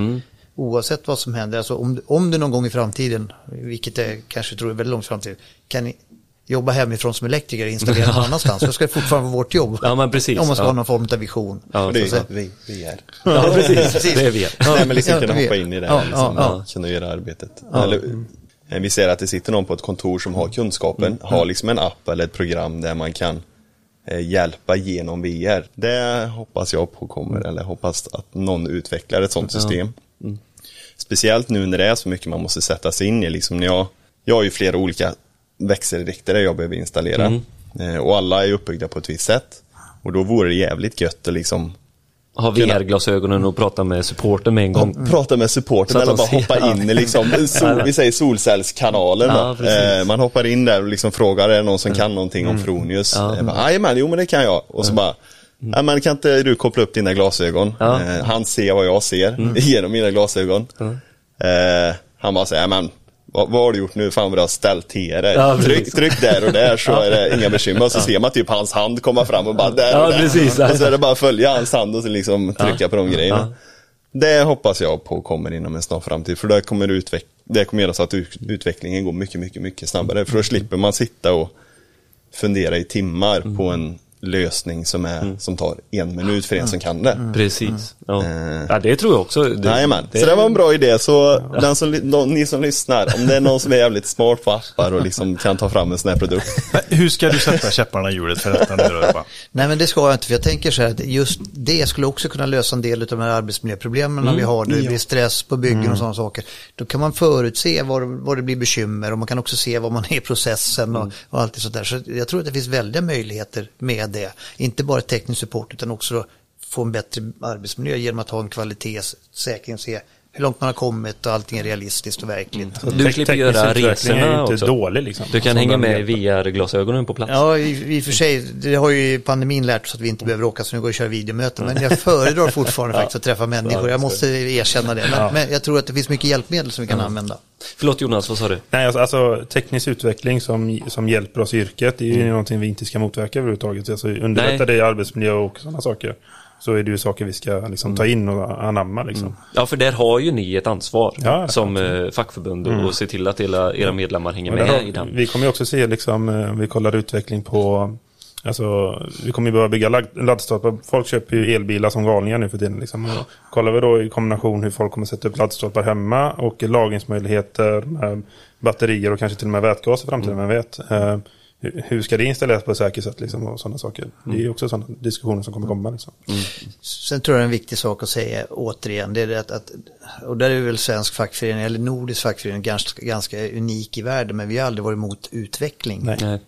Oavsett vad som händer, alltså om, om du någon gång i framtiden, vilket jag kanske tror är väldigt långt i framtiden, kan ni jobba hemifrån som elektriker och installera någon annanstans, så ska det fortfarande vara vårt jobb. Ja, men precis. Om man ska Ja. ha någon form av vision. Ja, det är Så- vi, vi är. ja, precis. Precis. Det är vi. Nej, men liksom Ja, kunna hoppa in i det ja, här, liksom, ja, ja. kunna göra arbetet. Eller, vi ser att det sitter någon på ett kontor som har kunskapen, har liksom en app eller ett program där man kan eh, hjälpa genom VR. Det hoppas jag på kommer, eller hoppas att någon utvecklar ett sånt system. Speciellt nu när det är så mycket man måste sätta sig in i. Liksom när jag, jag har ju flera olika växelriktare jag behöver installera. Eh, och alla är uppbyggda på ett visst sätt. Och då vore det jävligt gött att liksom Ha VR-glasögonen och prata med supporten med en gång. Ja, prata med supporten att eller bara hoppa ja. in i liksom, sol, vi säger solcellskanalen. Ja, eh, man hoppar in där och liksom frågar, är det någon som kan någonting om Fronius? Eh, bara, Jajamän, jo men det kan jag. Och så bara, ja men kan inte du koppla upp dina glasögon? Eh, han ser vad jag ser genom mina glasögon. Eh, han bara säger, men vad, vad har du gjort nu? Fan vad du har ställt till dig. Ja, tryck, tryck där och där så är det inga bekymmer. Och så ser man typ hans hand komma fram och bara där och där. precis. Och så är det bara att följa hans hand och så liksom trycka på de grejerna. Det hoppas jag på kommer inom en snar framtid. För det kommer, utveck- det kommer göra så att ut- utvecklingen går mycket, mycket, mycket snabbare. För då slipper man sitta och fundera i timmar på en lösning som, är, som tar en minut för en som kan det. Precis. Ja. Eh. ja, det tror jag också. Det, Jajamän, det- så det var en bra idé. Så den som, de, ni som lyssnar, om det är någon som är jävligt smart på appar och liksom kan ta fram en sån här produkt. Hur ska du sätta käpparna i hjulet för detta nu då? Nej men det ska jag inte, för jag tänker så här att just det skulle också kunna lösa en del av de här arbetsmiljöproblemen vi har. Det blir stress på byggen och sådana saker. Då kan man förutse var, var det blir bekymmer och man kan också se vad man är i processen och, och allt det sånt där. Så jag tror att det finns väldiga möjligheter med det. Inte bara teknisk support utan också få en bättre arbetsmiljö genom att ha en kvalitetssäkring och se hur långt man har kommit och allting är realistiskt och verkligt. Du Tek- slipper göra är resorna inte också. dålig liksom. Du kan hänga med VR-glasögonen på plats. Ja, i, i och för sig, det har ju pandemin lärt oss att vi inte behöver åka så nu går jag och kör videomöten. Men jag föredrar fortfarande faktiskt att träffa människor. Jag måste erkänna det. Men, men jag tror att det finns mycket hjälpmedel som vi kan använda. Förlåt Jonas, vad sa du? Nej, alltså, alltså teknisk utveckling som, som hjälper oss i yrket, det är ju någonting vi inte ska motverka överhuvudtaget. Alltså underlätta Nej. det i arbetsmiljö och sådana saker. Så är det ju saker vi ska liksom, ta in och anamma liksom. Ja, för där har ju ni ett ansvar Ja, som eh, fackförbund och se till att era, era medlemmar hänger Och med har- i den. Vi kommer ju också se, liksom, eh, om vi kollar utveckling på Alltså, vi kommer ju börja bygga laddstolpar. Folk köper ju elbilar som galningar nu för tiden. Liksom. Och kollar vi då i kombination hur folk kommer sätta upp laddstolpar hemma och lagringsmöjligheter batterier och kanske till och med vätgas i framtiden, vem vet. Hur- ska det installeras på ett säkert sätt liksom, och sådana saker. Det är också sådana diskussioner som kommer komma. Liksom. Sen tror jag en viktig sak att säga återigen, det är att, att och där är väl svensk fackförening eller nordisk fackförening ganska, ganska unik i världen, men vi har aldrig varit emot utveckling. Nej.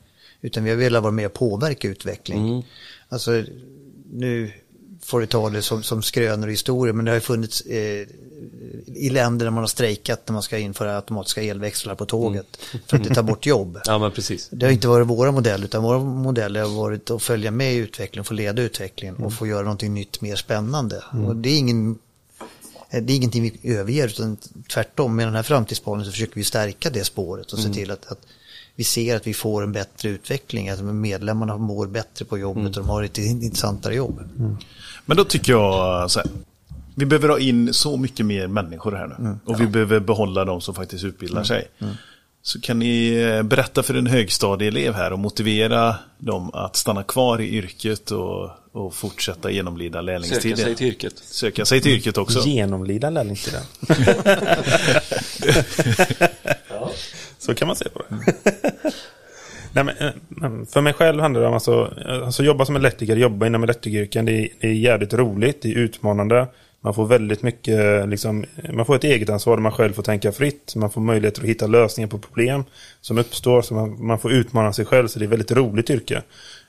Utan vi har velat vara med och påverka utveckling. Alltså, nu får du ta det som, som skrönor och historier, men det har ju funnits eh, i länder där man har strejkat när man ska införa automatiska elväxlar på tåget för att det tar bort jobb. Ja, men precis. Det har inte varit våra modeller, utan våra modeller har varit att följa med i utvecklingen, få leda utvecklingen och få göra någonting nytt, mer spännande. Och det är ingen det är ingenting vi överger, utan tvärtom med den här framtidsspaningen så försöker vi stärka det spåret och se till att, att vi ser att vi får en bättre utveckling, att medlemmarna mår bättre på jobbet och de har ett intressantare jobb. Men då tycker jag så här. Vi behöver ha in så mycket mer människor här nu. Och vi behöver behålla de som faktiskt utbildar sig. Så kan ni eh, berätta för en högstadieelev här och motivera dem att stanna kvar i yrket och, och fortsätta genomlida Söka lärlingstiden. sig till yrket. Söka sig till yrket också. Genomlida lärlingstiden. Så kan man se på det. Nej, men, eh, men för mig själv handlar det om alltså, alltså jobba som elektriker, jobba inom elektrikeryrken. Det är, det är jävligt roligt, det är utmanande. Man får väldigt mycket, liksom, man får ett eget ansvar där man själv får tänka fritt. Man får möjlighet att hitta lösningar på problem som uppstår. Så man, man får utmana sig själv, så det är ett väldigt roligt yrke.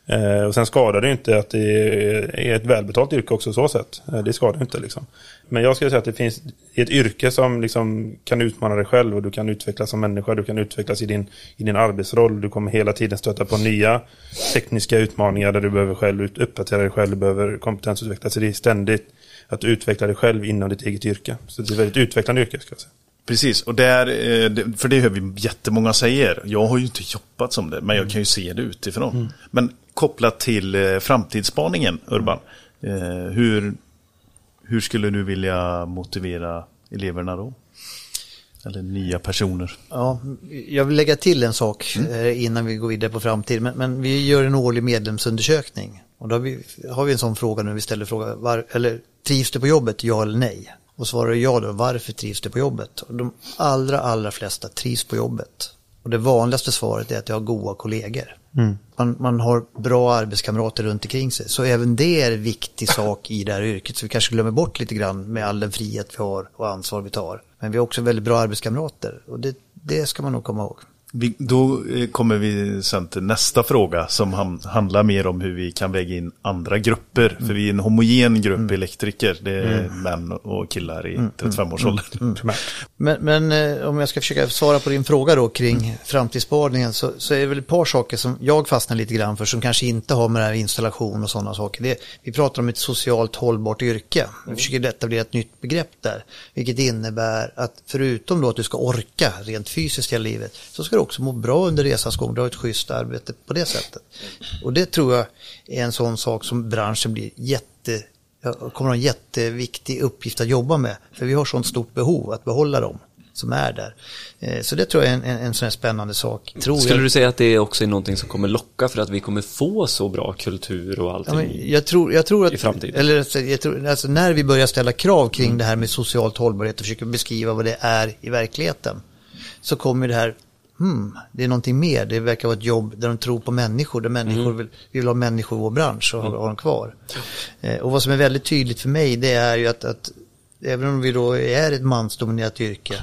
Eh, och sen skadar det inte att det är ett välbetalt yrke också så sätt. Eh, det skadar inte liksom. Men jag skulle säga att det finns ett yrke som liksom kan utmana dig själv och du kan utvecklas som människa, du kan utvecklas i din, i din arbetsroll. Du kommer hela tiden stöta på nya tekniska utmaningar där du behöver själv uppdatera dig själv, du behöver kompetensutveckla. Så det är ständigt att du utvecklar dig själv inom ditt eget yrke. Så det är ett väldigt utvecklande yrke ska jag säga. Precis, och där, eh, det- för det hör vi jättemånga säger. Jag har ju inte jobbat som det, men jag kan ju se det utifrån. Men kopplat till eh, framtidsspaningen, Urban. eh, Hur, hur skulle du vilja motivera eleverna då? Eller nya personer? Ja, jag vill lägga till en sak eh, innan vi går vidare på framtiden. Men, men vi gör en årlig medlemsundersökning. Och då har vi, har vi en sån fråga nu. Vi ställer frågan, var, eller trivs du på jobbet, ja eller nej? Och svarar ja då, varför trivs du på jobbet? Och de allra, allra flesta trivs på jobbet. Och det vanligaste svaret är att jag har goda kollegor. Man, man har bra arbetskamrater runt omkring sig. Så även det är en viktig sak i det här yrket. Så vi kanske glömmer bort lite grann med all den frihet vi har och ansvar vi tar. Men vi har också väldigt bra arbetskamrater. Och det, det ska man nog komma ihåg. Vi, då eh, kommer vi sen till nästa fråga som ham, handlar mer om hur vi kan väga in andra grupper. För vi är en homogen grupp elektriker. Det är män och killar i 35-årsåldern. primärt. Men, men eh, om jag ska försöka svara på din fråga då kring framtidsspaningen så, så är det väl ett par saker som jag fastnar lite grann för som kanske inte har med det här installation och sådana saker. Det, vi pratar om ett socialt hållbart yrke. Vi försöker etablera ett nytt begrepp där. Vilket innebär att förutom då att du ska orka rent fysiskt i livet så ska du också må bra under resans gång. Du har ett schysst arbete på det sättet. Och det tror jag är en sån sak som branschen blir jätte Ja, kommer ha en jätteviktig uppgift att jobba med. För vi har sånt stort behov att behålla dem. som är där. Eh, så det tror jag är en, en, en sån här spännande sak. Tror Skulle jag. du säga att det också är någonting som kommer locka för att vi kommer få så bra kultur och Ja, allting? men jag, tror, jag tror att, i framtiden. eller alltså, jag tror, alltså när vi börjar ställa krav kring det här med socialt hållbarhet och försöker beskriva vad det är i verkligheten. Så kommer det här, hmm, det är någonting mer. Det verkar vara ett jobb där de tror på människor, där människor vill, vi vill ha människor i vår bransch och ha dem kvar. Eh, och vad som är väldigt tydligt för mig det är ju att, att även om vi då är ett mansdominerat yrke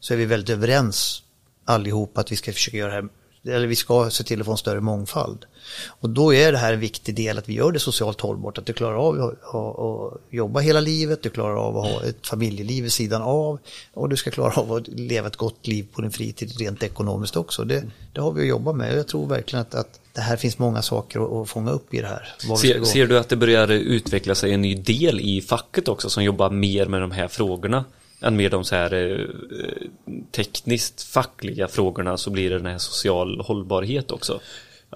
så är vi väldigt överens allihop att vi ska försöka göra det här eller vi ska se till att få en större mångfald. Och då är det här en viktig del att vi gör det socialt hållbart, att du klarar av att, jobba hela livet, du klarar av att ha ett familjeliv vid sidan av och du ska klara av att leva ett gott liv på din fritid rent ekonomiskt också. Det, det har vi att jobba med och jag tror verkligen att, att det här finns många saker att, fånga upp i det här. Ser, ser du att det börjar utveckla sig en ny del i facket också som jobbar mer med de här frågorna? Än med de så här eh, tekniskt fackliga frågorna så blir det den här social hållbarhet också.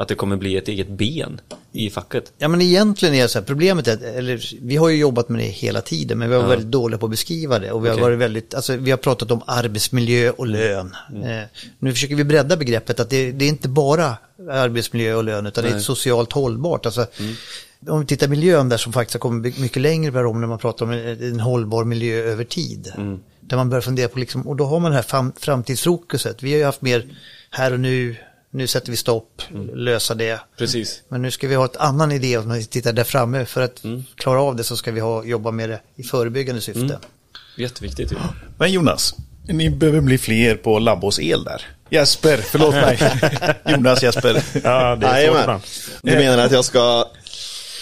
Att det kommer bli ett eget ben i facket. Ja men egentligen är det så här, problemet är, eller vi har ju jobbat med det hela tiden men vi har varit väldigt dåliga på att beskriva det och vi har varit väldigt, alltså vi har pratat om arbetsmiljö och lön. Eh, nu försöker vi bredda begreppet att det, det är inte bara arbetsmiljö och lön utan det är Nej. socialt hållbart. Alltså, Om vi tittar miljön där som faktiskt har kommit mycket längre på det när man pratar om en, en hållbar miljö över tid. Där man börjar fundera på, liksom, och då har man det här fram, framtidsfokuset. Vi har ju haft mer här och nu, nu sätter vi stopp, lösa det. Precis. Men nu ska vi ha ett annan idé om vi tittar där framme. För att klara av det så ska vi ha, jobba med det i förebyggande syfte. Jätteviktigt ju. Men Jonas, ni behöver bli fler på Labbos el där. Jesper, förlåt mig. Jonas Jesper. Ja, det är svårt. Du menar att jag ska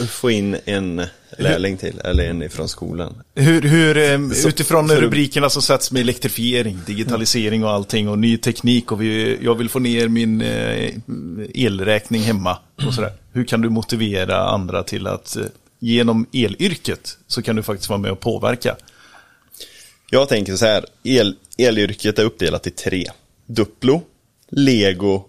få in en lärling till, eller en ifrån skolan? Hur, hur eh, Så- utifrån så- rubrikerna som sätts med elektrifiering, digitalisering och allting och ny teknik och vi, jag vill få ner min eh, elräkning hemma och sådär. Hur kan du motivera andra till att eh, genom elyrket så kan du faktiskt vara med och påverka? Jag tänker så här, el, elyrket är uppdelat i tre. Duplo, Lego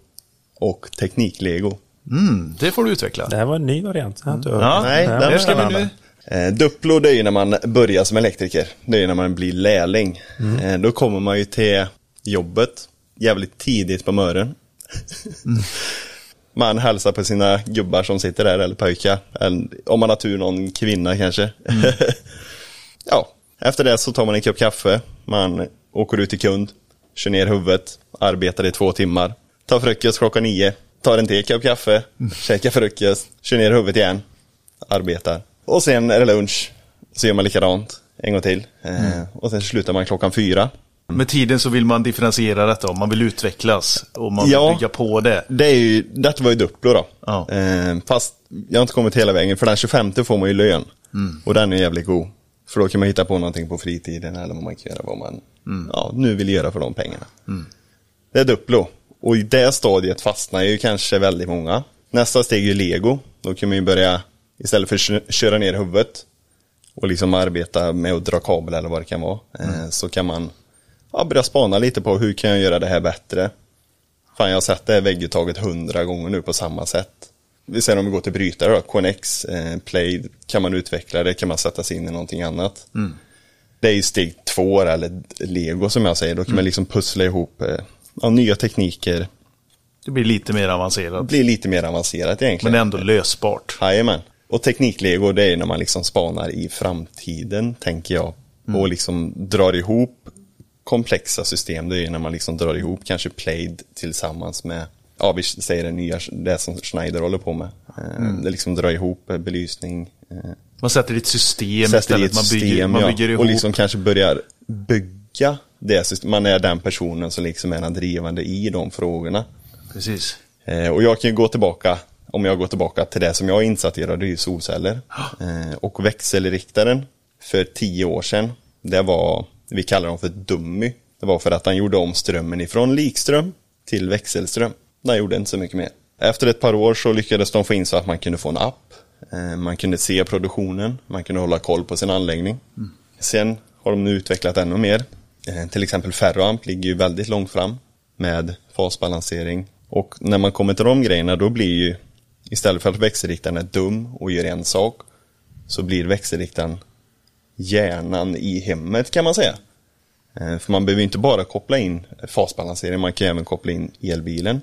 och Tekniklego. Mm, det får du utveckla. Det här var en ny variant. Hört. Ja, Nej, var ska vi nu. Eh, Duplo det är ju när man börjar som elektriker. Det är ju när man blir lärling. Eh, då kommer man ju till jobbet jävligt tidigt på morgonen. man hälsar på sina gubbar som sitter där eller pojkar. Eller, om man har tur någon kvinna kanske. ja, efter det så tar man en kopp kaffe. Man åker ut till kund. Kör ner huvudet. Arbetar i två timmar. Tar frukost klockan nio. Tar en till kopp kaffe. Käkar frukost. Kör ner huvudet igen arbetar. Och sen är det lunch. Så gör man likadant en gång till. Eh, och sen slutar man klockan fyra. Med tiden så vill man differentiera detta man vill utvecklas och man vill Ja. bygga på det. Det är ju, detta var ju Duplo då. Ja. Eh, fast jag har inte kommit hela vägen. För den 25 får man ju lön. Och den är jävligt god. För då kan man hitta på någonting på fritiden eller vad man kan göra vad man ja, nu vill göra för de pengarna. Det är Duplo. Och i det stadiet fastnar ju kanske väldigt många. Nästa steg är ju Lego. Då kan man ju börja, istället för att kö- köra ner huvudet och liksom arbeta med att dra kabel eller vad det kan vara. Eh, så kan man ja, börja spana lite på hur kan jag göra det här bättre. Fan, jag har sett det här vägguttaget hundra gånger nu på samma sätt. Vi säger om vi går till brytare då, KNX, eh, Play, kan man utveckla det, kan man sätta sig in i någonting annat. Det är ju steg två eller lego som jag säger, då kan man liksom pussla ihop eh, ja, nya tekniker, Det blir lite mer avancerat. blir lite mer avancerat egentligen. Men ändå lösbart. Jajamän. Och tekniklego det är när man liksom spanar i framtiden, tänker jag. Och liksom drar ihop komplexa system. Det är när man liksom drar ihop kanske Plaid tillsammans med, ja vi säger det nya, det som Schneider håller på med. Eh, Det liksom drar ihop eh, belysning. eh, Man sätter i ett system Sätter istället. ett Man bygger, system, man ja. bygger ihop. Och liksom kanske börjar bygga det. Man är den personen som liksom är den drivande i de frågorna. Precis. Eh, och jag kan ju gå tillbaka, om jag går tillbaka till det som jag är insatt i, då, det är ju solceller. Eh, och växelriktaren för tio år sedan, det var, vi kallar dem för dummy. Det var för att han gjorde om strömmen ifrån likström till växelström. Han gjorde inte så mycket mer. Efter ett par år så lyckades de få in så att man kunde få en app. Eh, man kunde se produktionen, man kunde hålla koll på sin anläggning. Sen har de nu utvecklat ännu mer. Eh, till exempel Ferroamp ligger ju väldigt långt fram med fasbalansering. Och när man kommer till de grejerna då blir ju istället för att växelriktaren är dum och gör en sak så blir växelriktaren hjärnan i hemmet kan man säga. Eh, För man behöver inte bara koppla in fasbalansering, man kan även koppla in elbilen.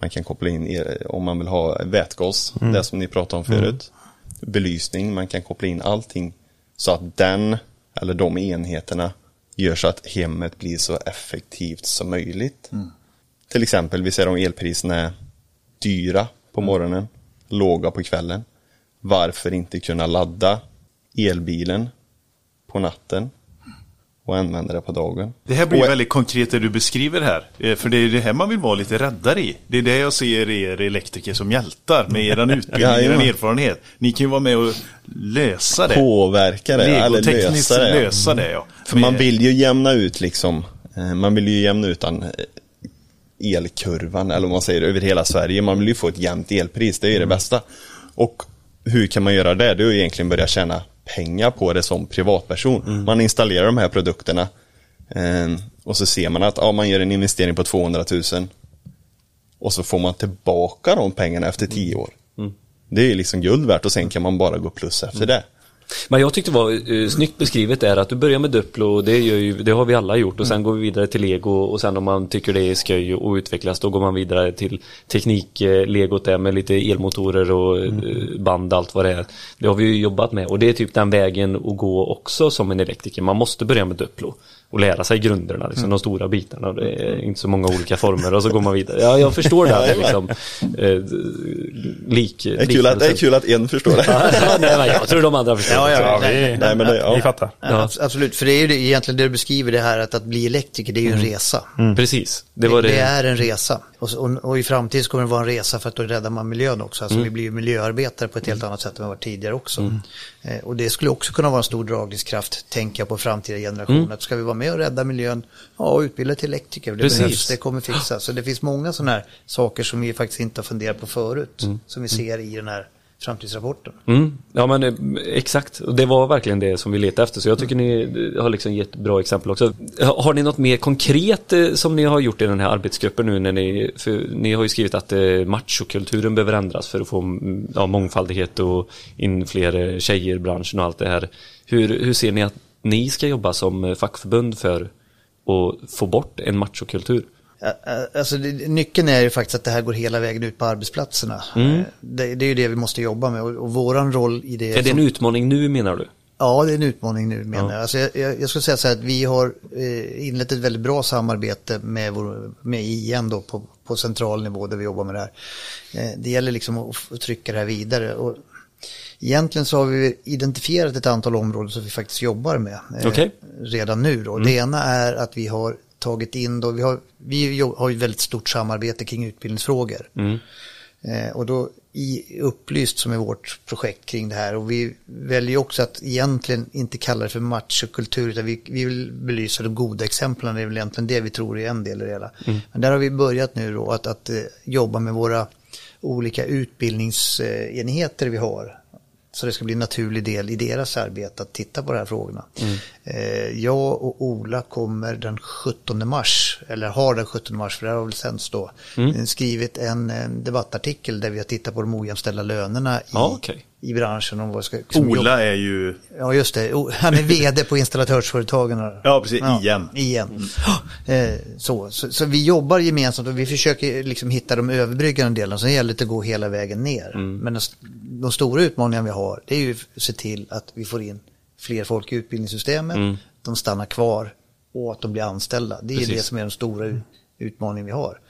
Man kan koppla in el, om man vill ha vätgas, det som ni pratade om förut. Belysning, man kan koppla in allting så att den eller de enheterna gör så att hemmet blir så effektivt som möjligt. Till exempel, vi ser om elpriserna är dyra på morgonen, låga på kvällen. Varför inte kunna ladda elbilen på natten och använda det på dagen? Det här blir Och- väldigt konkret det du beskriver här. Eh, För det är det här man vill vara lite räddare i. Det är det jag ser er elektriker som hjältar med er utbildning, er Jajamän. erfarenhet. Ni kan ju vara med och lösa det. Påverka det, eller lösa det. lösa det ja. För man Med- vill ju jämna ut liksom, eh, man vill ju jämna ut den eh, elkurvan, eller om man säger över hela Sverige. Man vill ju få ett jämnt elpris, det är ju det bästa. Och hur kan man göra det? Det är ju egentligen börja tjäna pengar på det som privatperson. Man installerar de här produkterna eh, och så ser man att ja, man gör en investering på 200 000 och så får man tillbaka de pengarna efter 10 år. Det är liksom guld värt och sen kan man bara gå plus efter det. Men jag tyckte det var uh, snyggt beskrivet är att du börjar med Duplo och det, ju, det har vi alla gjort och sen går vi vidare till Lego och sen om man tycker det är skoj och utvecklas då går man vidare till teknik-legot där med lite elmotorer och eh, band allt vad det är. Det har vi ju jobbat med och det är typ den vägen att gå också som en elektriker. Man måste börja med Duplo och lära sig grunderna, liksom, de stora bitarna. Det är inte så många olika former och så går man vidare. Ja, jag förstår det. att det är liksom, eh, lik, Det är, kul att, det är kul att en förstår det. ja, nej, men jag tror de andra förstår. Ja, ja, Ja, nej, vi, Nej, men det, ja. vi fattar. Ja, abs- Absolut, för det är ju det, egentligen det du beskriver det här att, att bli elektriker, det är ju en resa. Precis, det var det. Det är en resa. Och, och, och i framtiden kommer det vara en resa för att då räddar man miljön också. Alltså vi blir ju miljöarbetare på ett helt annat sätt än vi varit tidigare också. Eh, och det skulle också kunna vara en stor dragningskraft, tänker jag på framtida generationer. Att ska vi vara med och rädda miljön, ja, utbilda till elektriker. Det Precis. behövs, det kommer fixa. Så det finns många sådana här saker som vi faktiskt inte har funderat på förut. Som vi ser i den här framtidsrapporten. Mm. Ja men eh, exakt, och det var verkligen det som vi letade efter så jag tycker ni eh, har liksom gett bra exempel också. Har ni något mer konkret eh, som ni har gjort i den här arbetsgruppen nu när ni, för ni har ju skrivit att machokulturen behöver ändras för att få mm, ja, mångfaldighet och in fler tjejer i branschen och allt det här. Hur, hur ser ni att ni ska jobba som fackförbund för att få bort en machokultur? Ja, Alltså nyckeln är ju faktiskt att det här går hela vägen ut på arbetsplatserna. Mm. Eh, Det, det är ju det vi måste jobba med och, och våran roll i det. Är det en som- utmaning nu menar du? Ja, det är en utmaning nu menar jag. Alltså, jag. jag. Jag skulle säga så här att vi har eh, inlett ett väldigt bra samarbete med, vår, med IN då på, på central nivå där vi jobbar med det här. Eh, det gäller liksom att, trycka det här vidare. Och egentligen så har vi identifierat ett antal områden som vi faktiskt jobbar med eh, Okej. redan nu. Då. Det ena är att vi har tagit in då, vi har, vi har ju ett väldigt stort samarbete kring utbildningsfrågor. Eh, och då i Upplyst som är vårt projekt kring det här och vi väljer också att egentligen inte kalla det för machokultur utan vi, vi vill belysa de goda exemplen. Det är väl egentligen det vi tror är en del i det hela. Men där har vi börjat nu då att, att eh, jobba med våra olika utbildningsenheter vi har. Så det ska bli en naturlig del i deras arbete att titta på de här frågorna. Eh, jag och Ola kommer den 17 mars, eller har den 17 mars, för det här har väl sänds då, eh, skrivit en, debattartikel där vi har tittat på de ojämställda lönerna i, Ja, okej. I branschen. Om vad ska, Ola är ju... Ja, just det. Han är vd på installatörsföretagen. Ja, precis. Igen. Igen. Eh, Så, så, så vi jobbar gemensamt och vi försöker liksom hitta de överbryggande delarna. Sen gäller det att gå hela vägen ner. Men de, de stora utmaningarna vi har, det är ju att se till att vi får in fler folk i utbildningssystemet. De stannar kvar och att de blir anställda. Det är Precis. det som är den stora ut- utmaningen vi har.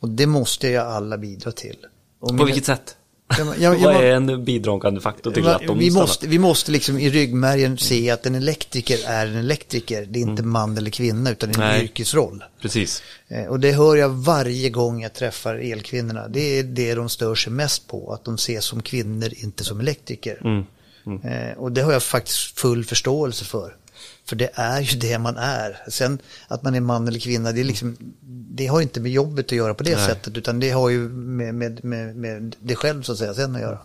Och det måste ju alla bidra till. Och På vilket sätt? Vad är en bidragande faktor till att de vi, stannar? måste, vi måste liksom i ryggmärgen se att en elektriker är en elektriker. Det är inte man eller kvinna utan det är en Nej. yrkesroll. Precis. Eh, Och det hör jag varje gång jag träffar elkvinnorna. Det är det de stör sig mest på. Att de ses som kvinnor, inte som elektriker. Eh, Och det har jag faktiskt full förståelse för. För det är ju det man är. Sen att man är man eller kvinna, det, är liksom, det har inte med jobbet att göra på det sättet. Utan det har ju med, med, med, med det själv så att säga sen att göra.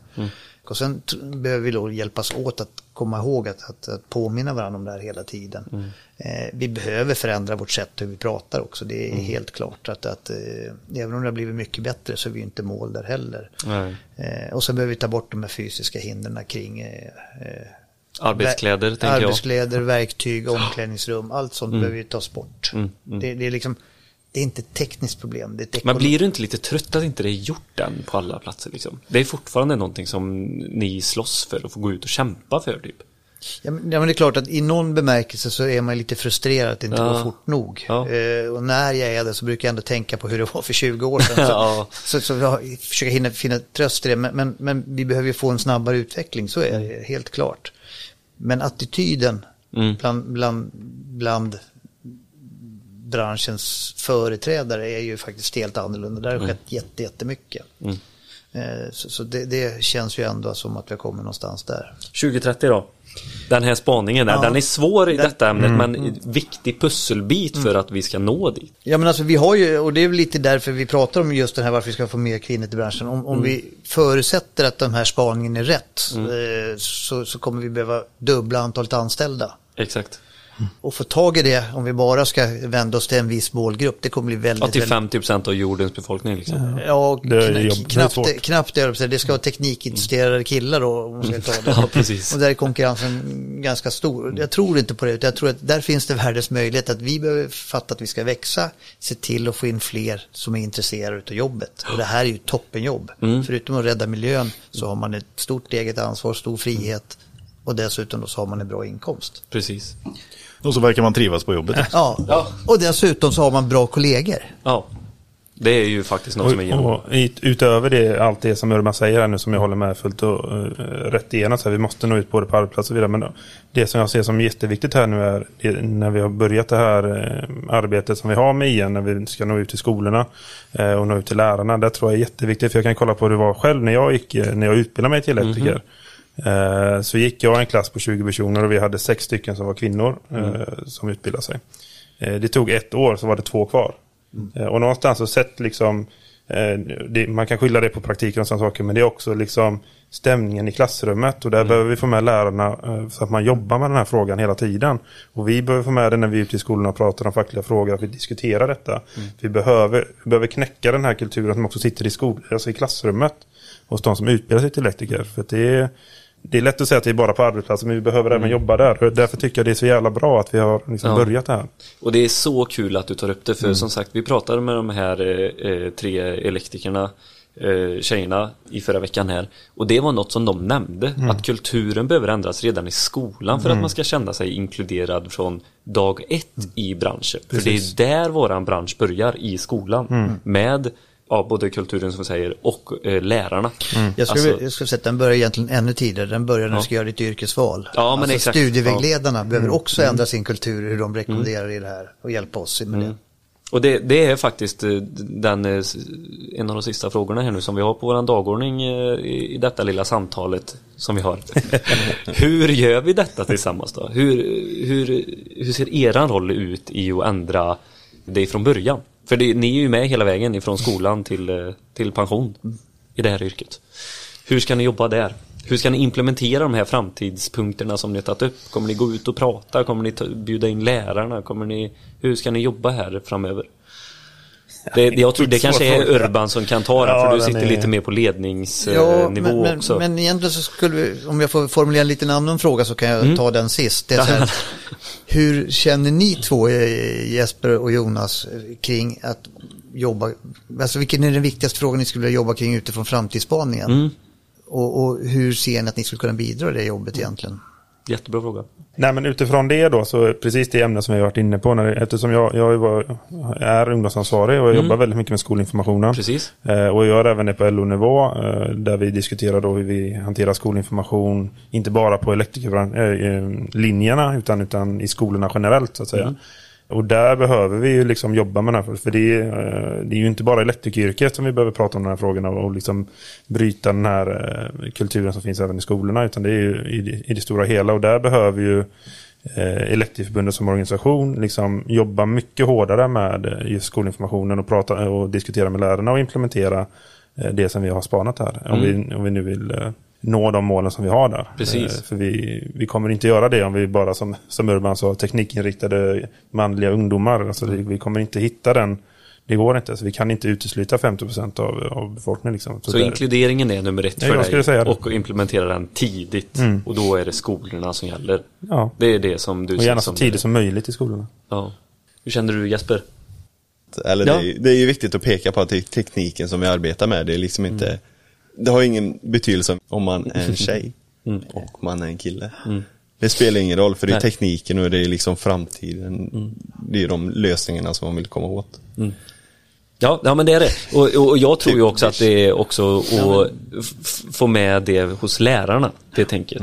Och sen behöver vi då hjälpas åt att komma ihåg att, att, att påminna varandra om det här hela tiden. Eh, vi behöver förändra vårt sätt hur vi pratar också. Det är helt klart att, att eh, även om det har blivit mycket bättre så är vi inte mål där heller. Nej. Eh, och sen behöver vi ta bort de här fysiska hindren kring eh, eh, Arbetskläder, Ver- tänker jag. Arbetskläder, verktyg, omklädningsrum. Allt sånt Mm. behöver ju tas bort. Det, det är liksom, det är inte ett tekniskt problem. Ett Men blir du inte lite trött att inte det är gjort än på alla platser liksom? Det är fortfarande någonting som ni slåss för och får gå ut och kämpa för typ. Ja men, ja, men det är klart att i någon bemärkelse så är man lite frustrerad att det inte Ja. går fort nog. Ja. Eh, och när jag är det så brukar jag ändå tänka på hur det var för 20 år sedan. Så, Ja. så, så jag försöker hinna, finna tröst i det. Men, men, men vi behöver ju få en snabbare utveckling, så är det helt klart. Men attityden Mm. bland, bland, bland branschens företrädare är ju faktiskt helt annorlunda. Där har Mm. skett jätte, jättemycket. Eh, Så, så det, det känns ju ändå som att vi har kommit någonstans där. 2030 då? Den här spaningen, Ja. den är svår i Den- detta ämnet men viktig pusselbit för att vi ska nå dit. Ja men alltså vi har ju, och det är lite därför vi pratar om just den här varför vi ska få mer kvinnor till branschen. Om, om vi förutsätter att den här spaningen är rätt eh, så, så kommer vi behöva dubbla antalet anställda. Exakt. Och få tag i det, om vi bara ska vända oss till en viss målgrupp, det kommer bli väldigt... Ja, till väldigt 50% av jordens befolkning liksom. Ja, Det är kna- jobb- det är knappt, det, knappt det, ska vara teknikintresserade killar då, om man ska ta det. Ja, precis. Och där är konkurrensen ganska stor. Jag tror inte på det, jag tror att där finns det världens möjlighet att vi behöver fatta att vi ska växa, se till att få in fler som är intresserade av jobbet. Och det här är ju toppenjobb. Mm. Förutom att rädda miljön så har man ett stort eget ansvar, stor frihet och dessutom då så har man en bra inkomst. Precis. Och så verkar man trivas på jobbet. Ja, och dessutom så har man bra kollegor. Ja. Det är ju faktiskt något som är Och, genom. och ut- utöver det, allt det som Urban säger här nu som jag håller med fullt och uh, rätt igenom. Så här, vi måste nå ut både på arbetsplats och så vidare. Men det som jag ser som jätteviktigt här nu är det, när vi har börjat det här eh, arbetet som vi har med igen. När vi ska nå ut till skolorna eh, och nå ut till lärarna. Det tror jag är jätteviktigt. För jag kan kolla på hur det var själv när jag, gick, när jag utbildade mig till elektriker. Eh, Så gick jag en klass på 20 personer och vi hade sex stycken som var kvinnor eh, som utbildade sig. Eh, Det tog ett år så var det två kvar. Eh, Och någonstans så sett liksom, eh, man kan skylla det på praktiken och sådana saker, men det är också liksom stämningen i klassrummet och där behöver vi få med lärarna eh, så att man jobbar med den här frågan hela tiden. Och vi behöver få med det när vi är ute i skolorna och pratar om fackliga frågor, att vi diskuterar detta. Vi, behöver, vi behöver knäcka den här kulturen som också sitter i, skol, alltså i klassrummet hos de som utbildar sig till elektriker. För det är, det är lätt att säga att det är bara på arbetsplatsen, men vi behöver även jobba där. Därför tycker jag det är så jävla bra att vi har liksom Ja. börjat det här. Och det är så kul att du tar upp det för som sagt vi pratade med de här eh, eh, tre elektrikerna eh, tjejerna i förra veckan här och det var något som de nämnde att kulturen behöver ändras redan i skolan för att man ska känna sig inkluderad från dag ett i branschen. För det är där våran bransch börjar i skolan med ja, både kulturen som säger och eh, lärarna. Jag skulle, Alltså- jag skulle säga att den börjar egentligen ännu tidigare. Den börjar när du ska göra ditt yrkesval. Ja, men alltså exakt. Studievägledarna behöver också ändra sin kultur, hur de rekommenderar i det här och hjälpa oss med det. Och det, det är faktiskt eh, den, eh, en av de sista frågorna här nu som vi har på vår dagordning eh, i i detta lilla samtalet som vi har. hur gör vi detta tillsammans då? Hur, hur, hur ser eran roll ut i att ändra det från början? För det, ni är ju med hela vägen ifrån skolan till, eh, till pension i det här yrket. Hur ska ni jobba där? Hur ska ni implementera de här framtidspunkterna som ni har tagit upp? Kommer ni gå ut och prata? Kommer ni ta, bjuda in lärarna? Kommer ni, hur ska ni jobba här framöver? Det, jag tror det kanske är Urban som kan ta den, Ja, för du sitter är- lite mer på ledningsnivå men, men, också. men egentligen så skulle vi, om jag får formulera en liten annan fråga så kan jag Mm. ta den sist. Det är så här, hur känner ni två, eh, Jesper och Jonas, kring att jobba, alltså vilken är den viktigaste frågan ni skulle vilja jobba kring utifrån framtidsspaningen? Mm. Och, och hur ser ni att ni skulle kunna bidra i det jobbet egentligen? Jättebra fråga. Nej men utifrån det då så precis det ämne som vi har varit inne på. När, eftersom jag, jag var, är ungdomsansvarig och jag jobbar väldigt mycket med skolinformationen. Precis. Eh, och jag gör även det på LO-nivå eh, där vi diskuterar då hur vi hanterar skolinformation. Inte bara på elektrikerlinjerna utan, utan i skolorna generellt så att säga. Och där behöver vi ju liksom jobba med det här. För det är, eh, det är ju inte bara elektrikeryrket som vi behöver prata om de här frågorna och liksom bryta den här eh, kulturen som finns även i skolorna. Utan det är ju i, det- stora hela. Och där behöver ju eh, Elektrikerförbundet som organisation liksom jobba mycket hårdare med just skolinformationen och, prata, och diskutera med lärarna och implementera det som vi har spanat här. Om, vi, om vi nu vill nå de målen som vi har där. Precis. Eh, För vi, vi kommer inte göra det om vi bara som, som Urban sa teknikinriktade manliga ungdomar. Alltså det, vi kommer inte hitta den, Det går inte, så vi kan inte utesluta 50% av, av befolkningen. Liksom. Så där- inkluderingen är nummer ett Ja, för jag skulle säga dig det. och implementera den tidigt. Mm. Och då är det skolorna som gäller. Ja. Det är det som du Och gärna så tidigt som möjligt i skolorna. Ja. Hur känner du Jesper? Eller Ja. det, är, ju- det är ju viktigt att peka på att det är tekniken som vi arbetar med. Det är liksom inte, Mm. Det har ingen betydelse om man är en tjej Mm. och man är en kille. Det spelar ingen roll för det är Nej. Mm. tekniken och det är liksom framtiden. Det är de lösningarna som man vill komma åt. Ja, ja men det är det. Och, och, och jag tror ju Typ också att det är också att få med det hos lärarna, det tänket.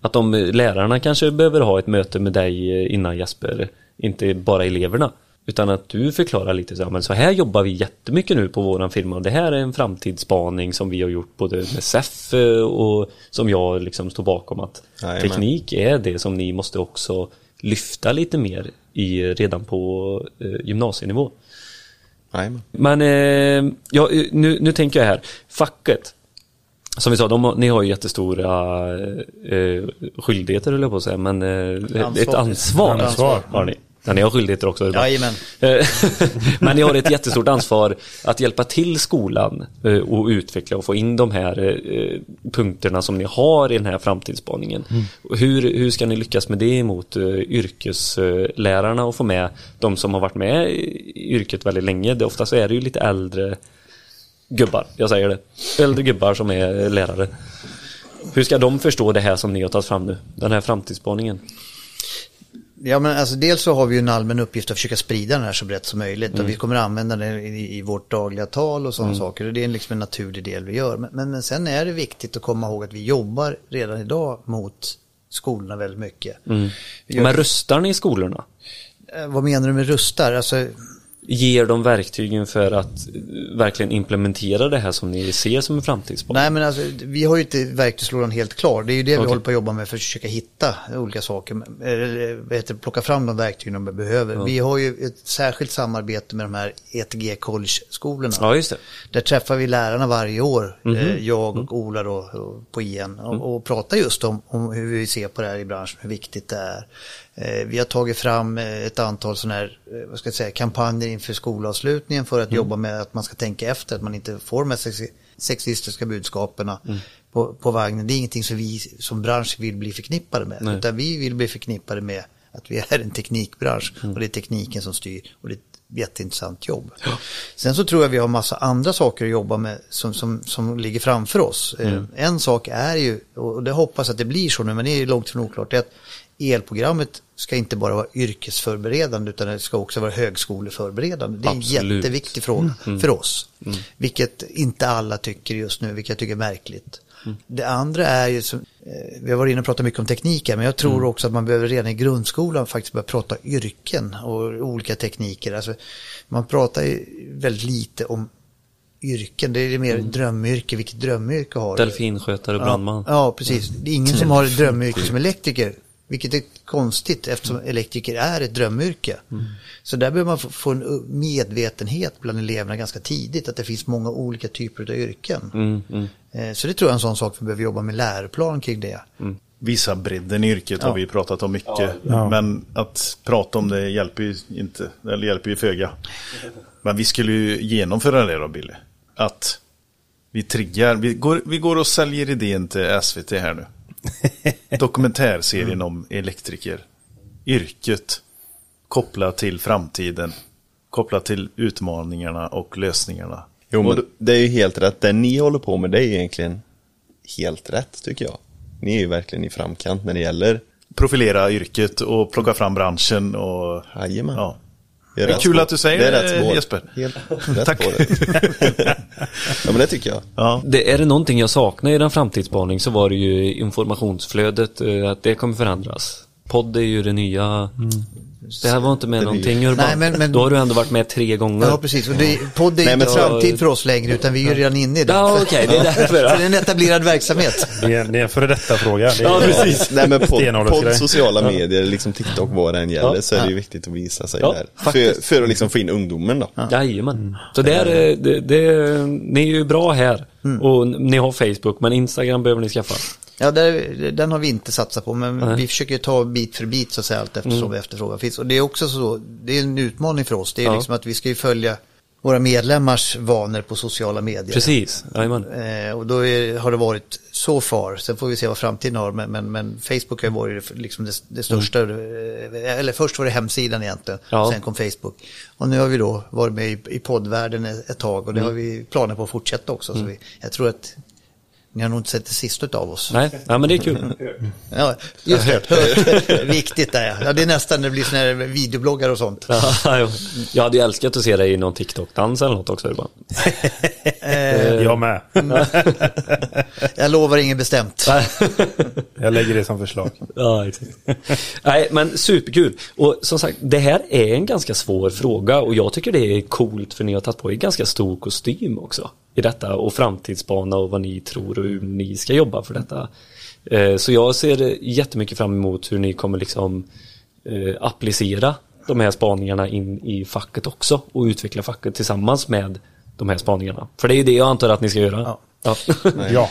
Att de lärarna kanske behöver ha ett möte med dig eh, innan Jesper, inte bara eleverna. Utan att du förklarar lite så här, men så här jobbar vi jättemycket nu på våran firma och det här är en framtidsspaning som vi har gjort både med SEF eh, och som jag liksom står bakom att Jajamän. teknik är det som ni måste också lyfta lite mer i redan på eh, gymnasienivå. Jajamän. Men eh, ja, nu, nu tänker jag här, facket. Som vi sa, de, ni har ju jättestora eh, skyldigheter höll jag på att säga, men eh, Ansvar. ett ansvar, Ansvar. har ni. Ja, ni har skyldigheter också. Jajamän. Eh, Men ni har ett jättestort ansvar att hjälpa till skolan eh, och utveckla och få in de här eh, punkterna som ni har i den här framtidsspaningen. Hur, hur ska ni lyckas med det mot yrkeslärarna och få med de som har varit med i yrket väldigt länge? Det, oftast är det ju lite äldre gubbar, jag säger det. Äldre gubbar som är lärare. Hur ska de förstå det här som ni har tagit fram nu? Den här framtidsspaningen. Ja, men alltså dels så har vi ju en allmän uppgift att försöka sprida den här så brett som möjligt. Mm. Och vi kommer att använda den i, i vårt dagliga tal och sådana saker. Och det är liksom en naturlig del vi gör. Men, men, men sen är det viktigt att komma ihåg att vi jobbar redan idag mot skolorna väldigt mycket. Vi gör, Men rustar ni i skolorna? Eh, Vad menar du med rustar? Alltså, ger dem verktygen för att eh, verkligen implementera det här som ni ser som en framtidsspaning? nej men alltså, vi har ju inte verktygslådan helt klar. Det är ju det vi Okej. håller på att jobba med för att försöka hitta olika saker. Eller, heter, plocka fram de verktygen de behöver. Vi har ju ett särskilt samarbete med de här ETG College-skolorna. Ja, just det. Där träffar vi lärarna varje år, Mhm. eh, jag Mm. och Ola då, och på IN, och, och pratar just om, om hur vi ser på det här i branschen, hur viktigt det är. Eh, vi har tagit fram eh, ett antal sådana här, eh, vad ska jag säga, kampanjer inför skolavslutningen för att Mm. jobba med att man ska tänka efter, att man inte får de här sexi- sexistiska budskapen Mm. på, på vagnen. Det är ingenting som vi som bransch vill bli förknippade med, Nej. utan vi vill bli förknippade med att vi är en teknikbransch Mm. och det är tekniken som styr och det är ett jätteintressant jobb. Sen så tror jag vi har massa andra saker att jobba med som, som, som ligger framför oss. Mm. En sak är ju, och det hoppas att det blir så nu, men det är ju långt ifrån oklart, det är att elprogrammet ska inte bara vara yrkesförberedande utan det ska också vara högskoleförberedande. Det är Absolut. en jätteviktig fråga för oss. Vilket inte alla tycker just nu, vilket jag tycker är märkligt. Det andra är ju, som, eh, vi har varit inne och pratat mycket om teknik här, men jag tror också att man behöver redan i grundskolan faktiskt börja prata yrken och olika tekniker. Alltså, man pratar ju väldigt lite om yrken, det är mer drömyrke, vilket drömyrke har du? Delfinskötare, brandman. Ja, ja, precis. Det är ingen som har ett drömyrke som elektriker. Vilket är konstigt eftersom elektriker är ett drömyrke. Så där behöver man få- en medvetenhet bland eleverna ganska tidigt. Att det finns många olika typer av yrken. Mm, mm. Eh, Så det tror jag är en sån sak vi behöver jobba med läroplan kring det. Visa bredden i yrket har Ja. vi pratat om mycket. Ja. Men att prata om det hjälper ju inte, eller hjälper ju föga. Men vi skulle ju genomföra det då, Billy. Att vi triggar, vi går, vi går och säljer idén till SVT här nu. Dokumentärserien om elektriker. Yrket kopplat till framtiden. Kopplat till utmaningarna och lösningarna. Jo, Och men det är ju helt rätt. Det ni håller på med det är egentligen helt rätt tycker jag. Ni är ju verkligen i framkant när det gäller profilera yrket och plocka fram branschen och... Jajamän. Ja. Det är Det är rätt kul spår. att du säger det. Är det. Jesper. Helt rätt Tack. på det. ja, men det tycker jag. Ja. Det, är det någonting jag saknar i den framtidsspaning så var det ju informationsflödet, eh, att det kommer förändras. Podd är ju det nya. Det här var inte med någonting Urban. Nej, men- men- Då har du ändå varit med tre gånger. Ja, precis. Och det, podd är Nej, inte framtid för oss längre, utan vi är ju redan inne i det. Ja, okej, det är därför. För det är en etablerad verksamhet. Det är, det är en före detta fråga. Det är, Ja, precis. Nej men podd, podd sociala medier, liksom TikTok vad det än gäller så är det ju viktigt att visa sig Ja, där. För, för att liksom få in ungdomen då. Jajamän. Så där, eh, det, det, ni är ju bra här. Och ni har Facebook, men Instagram behöver ni skaffa. Ja, där, den har vi inte satsat på, men Nej. vi försöker ta bit för bit så att säga allt eftersom efterfrågan finns. Och det är också så, det är en utmaning för oss. Det är Ja. liksom att vi ska ju följa våra medlemmars vanor på sociala medier. Precis, jajamän. Eh, och då är, har det varit så far. Sen får vi se vad framtiden har. Men, men, men Facebook har varit liksom det, det största. eh, Eller först var det hemsidan egentligen. Ja. Sen kom Facebook. Och nu har vi då varit med i, i poddvärlden ett ett tag. Och det har vi planer på att fortsätta också. Så vi, jag tror att ni har nog inte sett det sista av oss. Nej, ja, men det är kul. Ja, just det. Hört. Viktigt där ja. Det är nästan när det blir såna här videobloggar och sånt. Ja, jag hade ju älskat att se dig i någon TikTok-dans eller något också. Urban. Jag med. Jag lovar inget bestämt. Jag lägger det som förslag. Ja, exakt. Nej, men superkul. Och som sagt, det här är en ganska svår fråga och jag tycker det är coolt för ni har tagit på er ganska stor kostym också i detta och framtidsbana och vad ni tror och hur ni ska jobba för detta. Eh, Så jag ser jättemycket fram emot hur ni kommer liksom eh, applicera de här spaningarna in i facket också och utveckla facket tillsammans med de här spaningarna. För det är ju det jag antar att ni ska göra. Ja. Ja.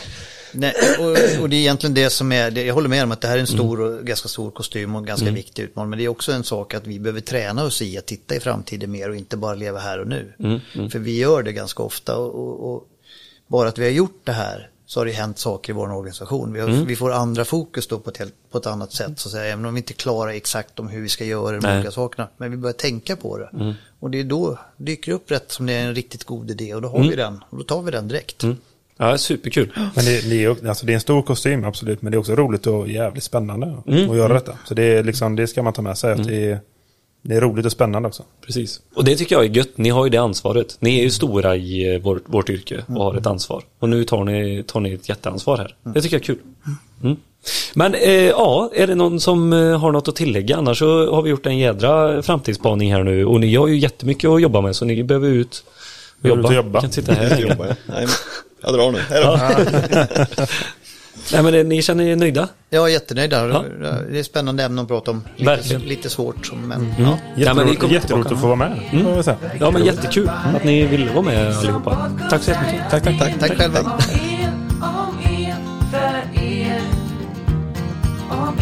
Nej, och, och det är egentligen det som är, jag håller med om att det här är en stor och ganska stor kostym och en ganska viktig utmaning. Men det är också en sak att vi behöver träna oss i att titta i framtiden mer och inte bara leva här och nu. För vi gör det ganska ofta och, och, bara att vi har gjort det här så har det hänt saker i vår organisation. Vi, har, vi får andra fokus då på ett, helt, på ett annat sätt. Så att säga, även om vi inte klarar exakt om hur vi ska göra de olika sakerna. Men vi börjar tänka på det. Och det är då dyker upp rätt som det är en riktigt god idé och då har vi den. Och då tar vi den direkt. Ja, superkul. Men det, det, är, alltså det är en stor kostym, absolut. Men det är också roligt och jävligt spännande att göra detta. Så det, är liksom, det ska man ta med sig. Att det, är, det är roligt och spännande också. Precis. Och det tycker jag är gött. Ni har ju det ansvaret. Ni är ju stora i eh, vårt, vårt yrke och har ett ansvar. Och nu tar ni, tar ni ett jätteansvar här. Det tycker jag är kul. Mm. Men eh, ja, är det någon som eh, har något att tillägga? Annars så har vi gjort en jädra framtidsspaning här nu. Och ni har ju jättemycket att jobba med så ni behöver ut jobba. och jobba. Ni kan sitta här länge. Jobbar jag. Nej, men jag drar nu. Hej då. Nej men det, ni känner er nöjda? Jag är jättenöjd där. Ja. Det är spännande ämnen att prata om. Lite, lite svårt, som- men ja. Ja, men Jätteroligt, kommer jätteroligt tillbaka. att få vara med. jag säga. Ja men jättekul att ni ville vara med allihopa. Tack så jättemycket. Tack, tack. Tack, tack själva. Om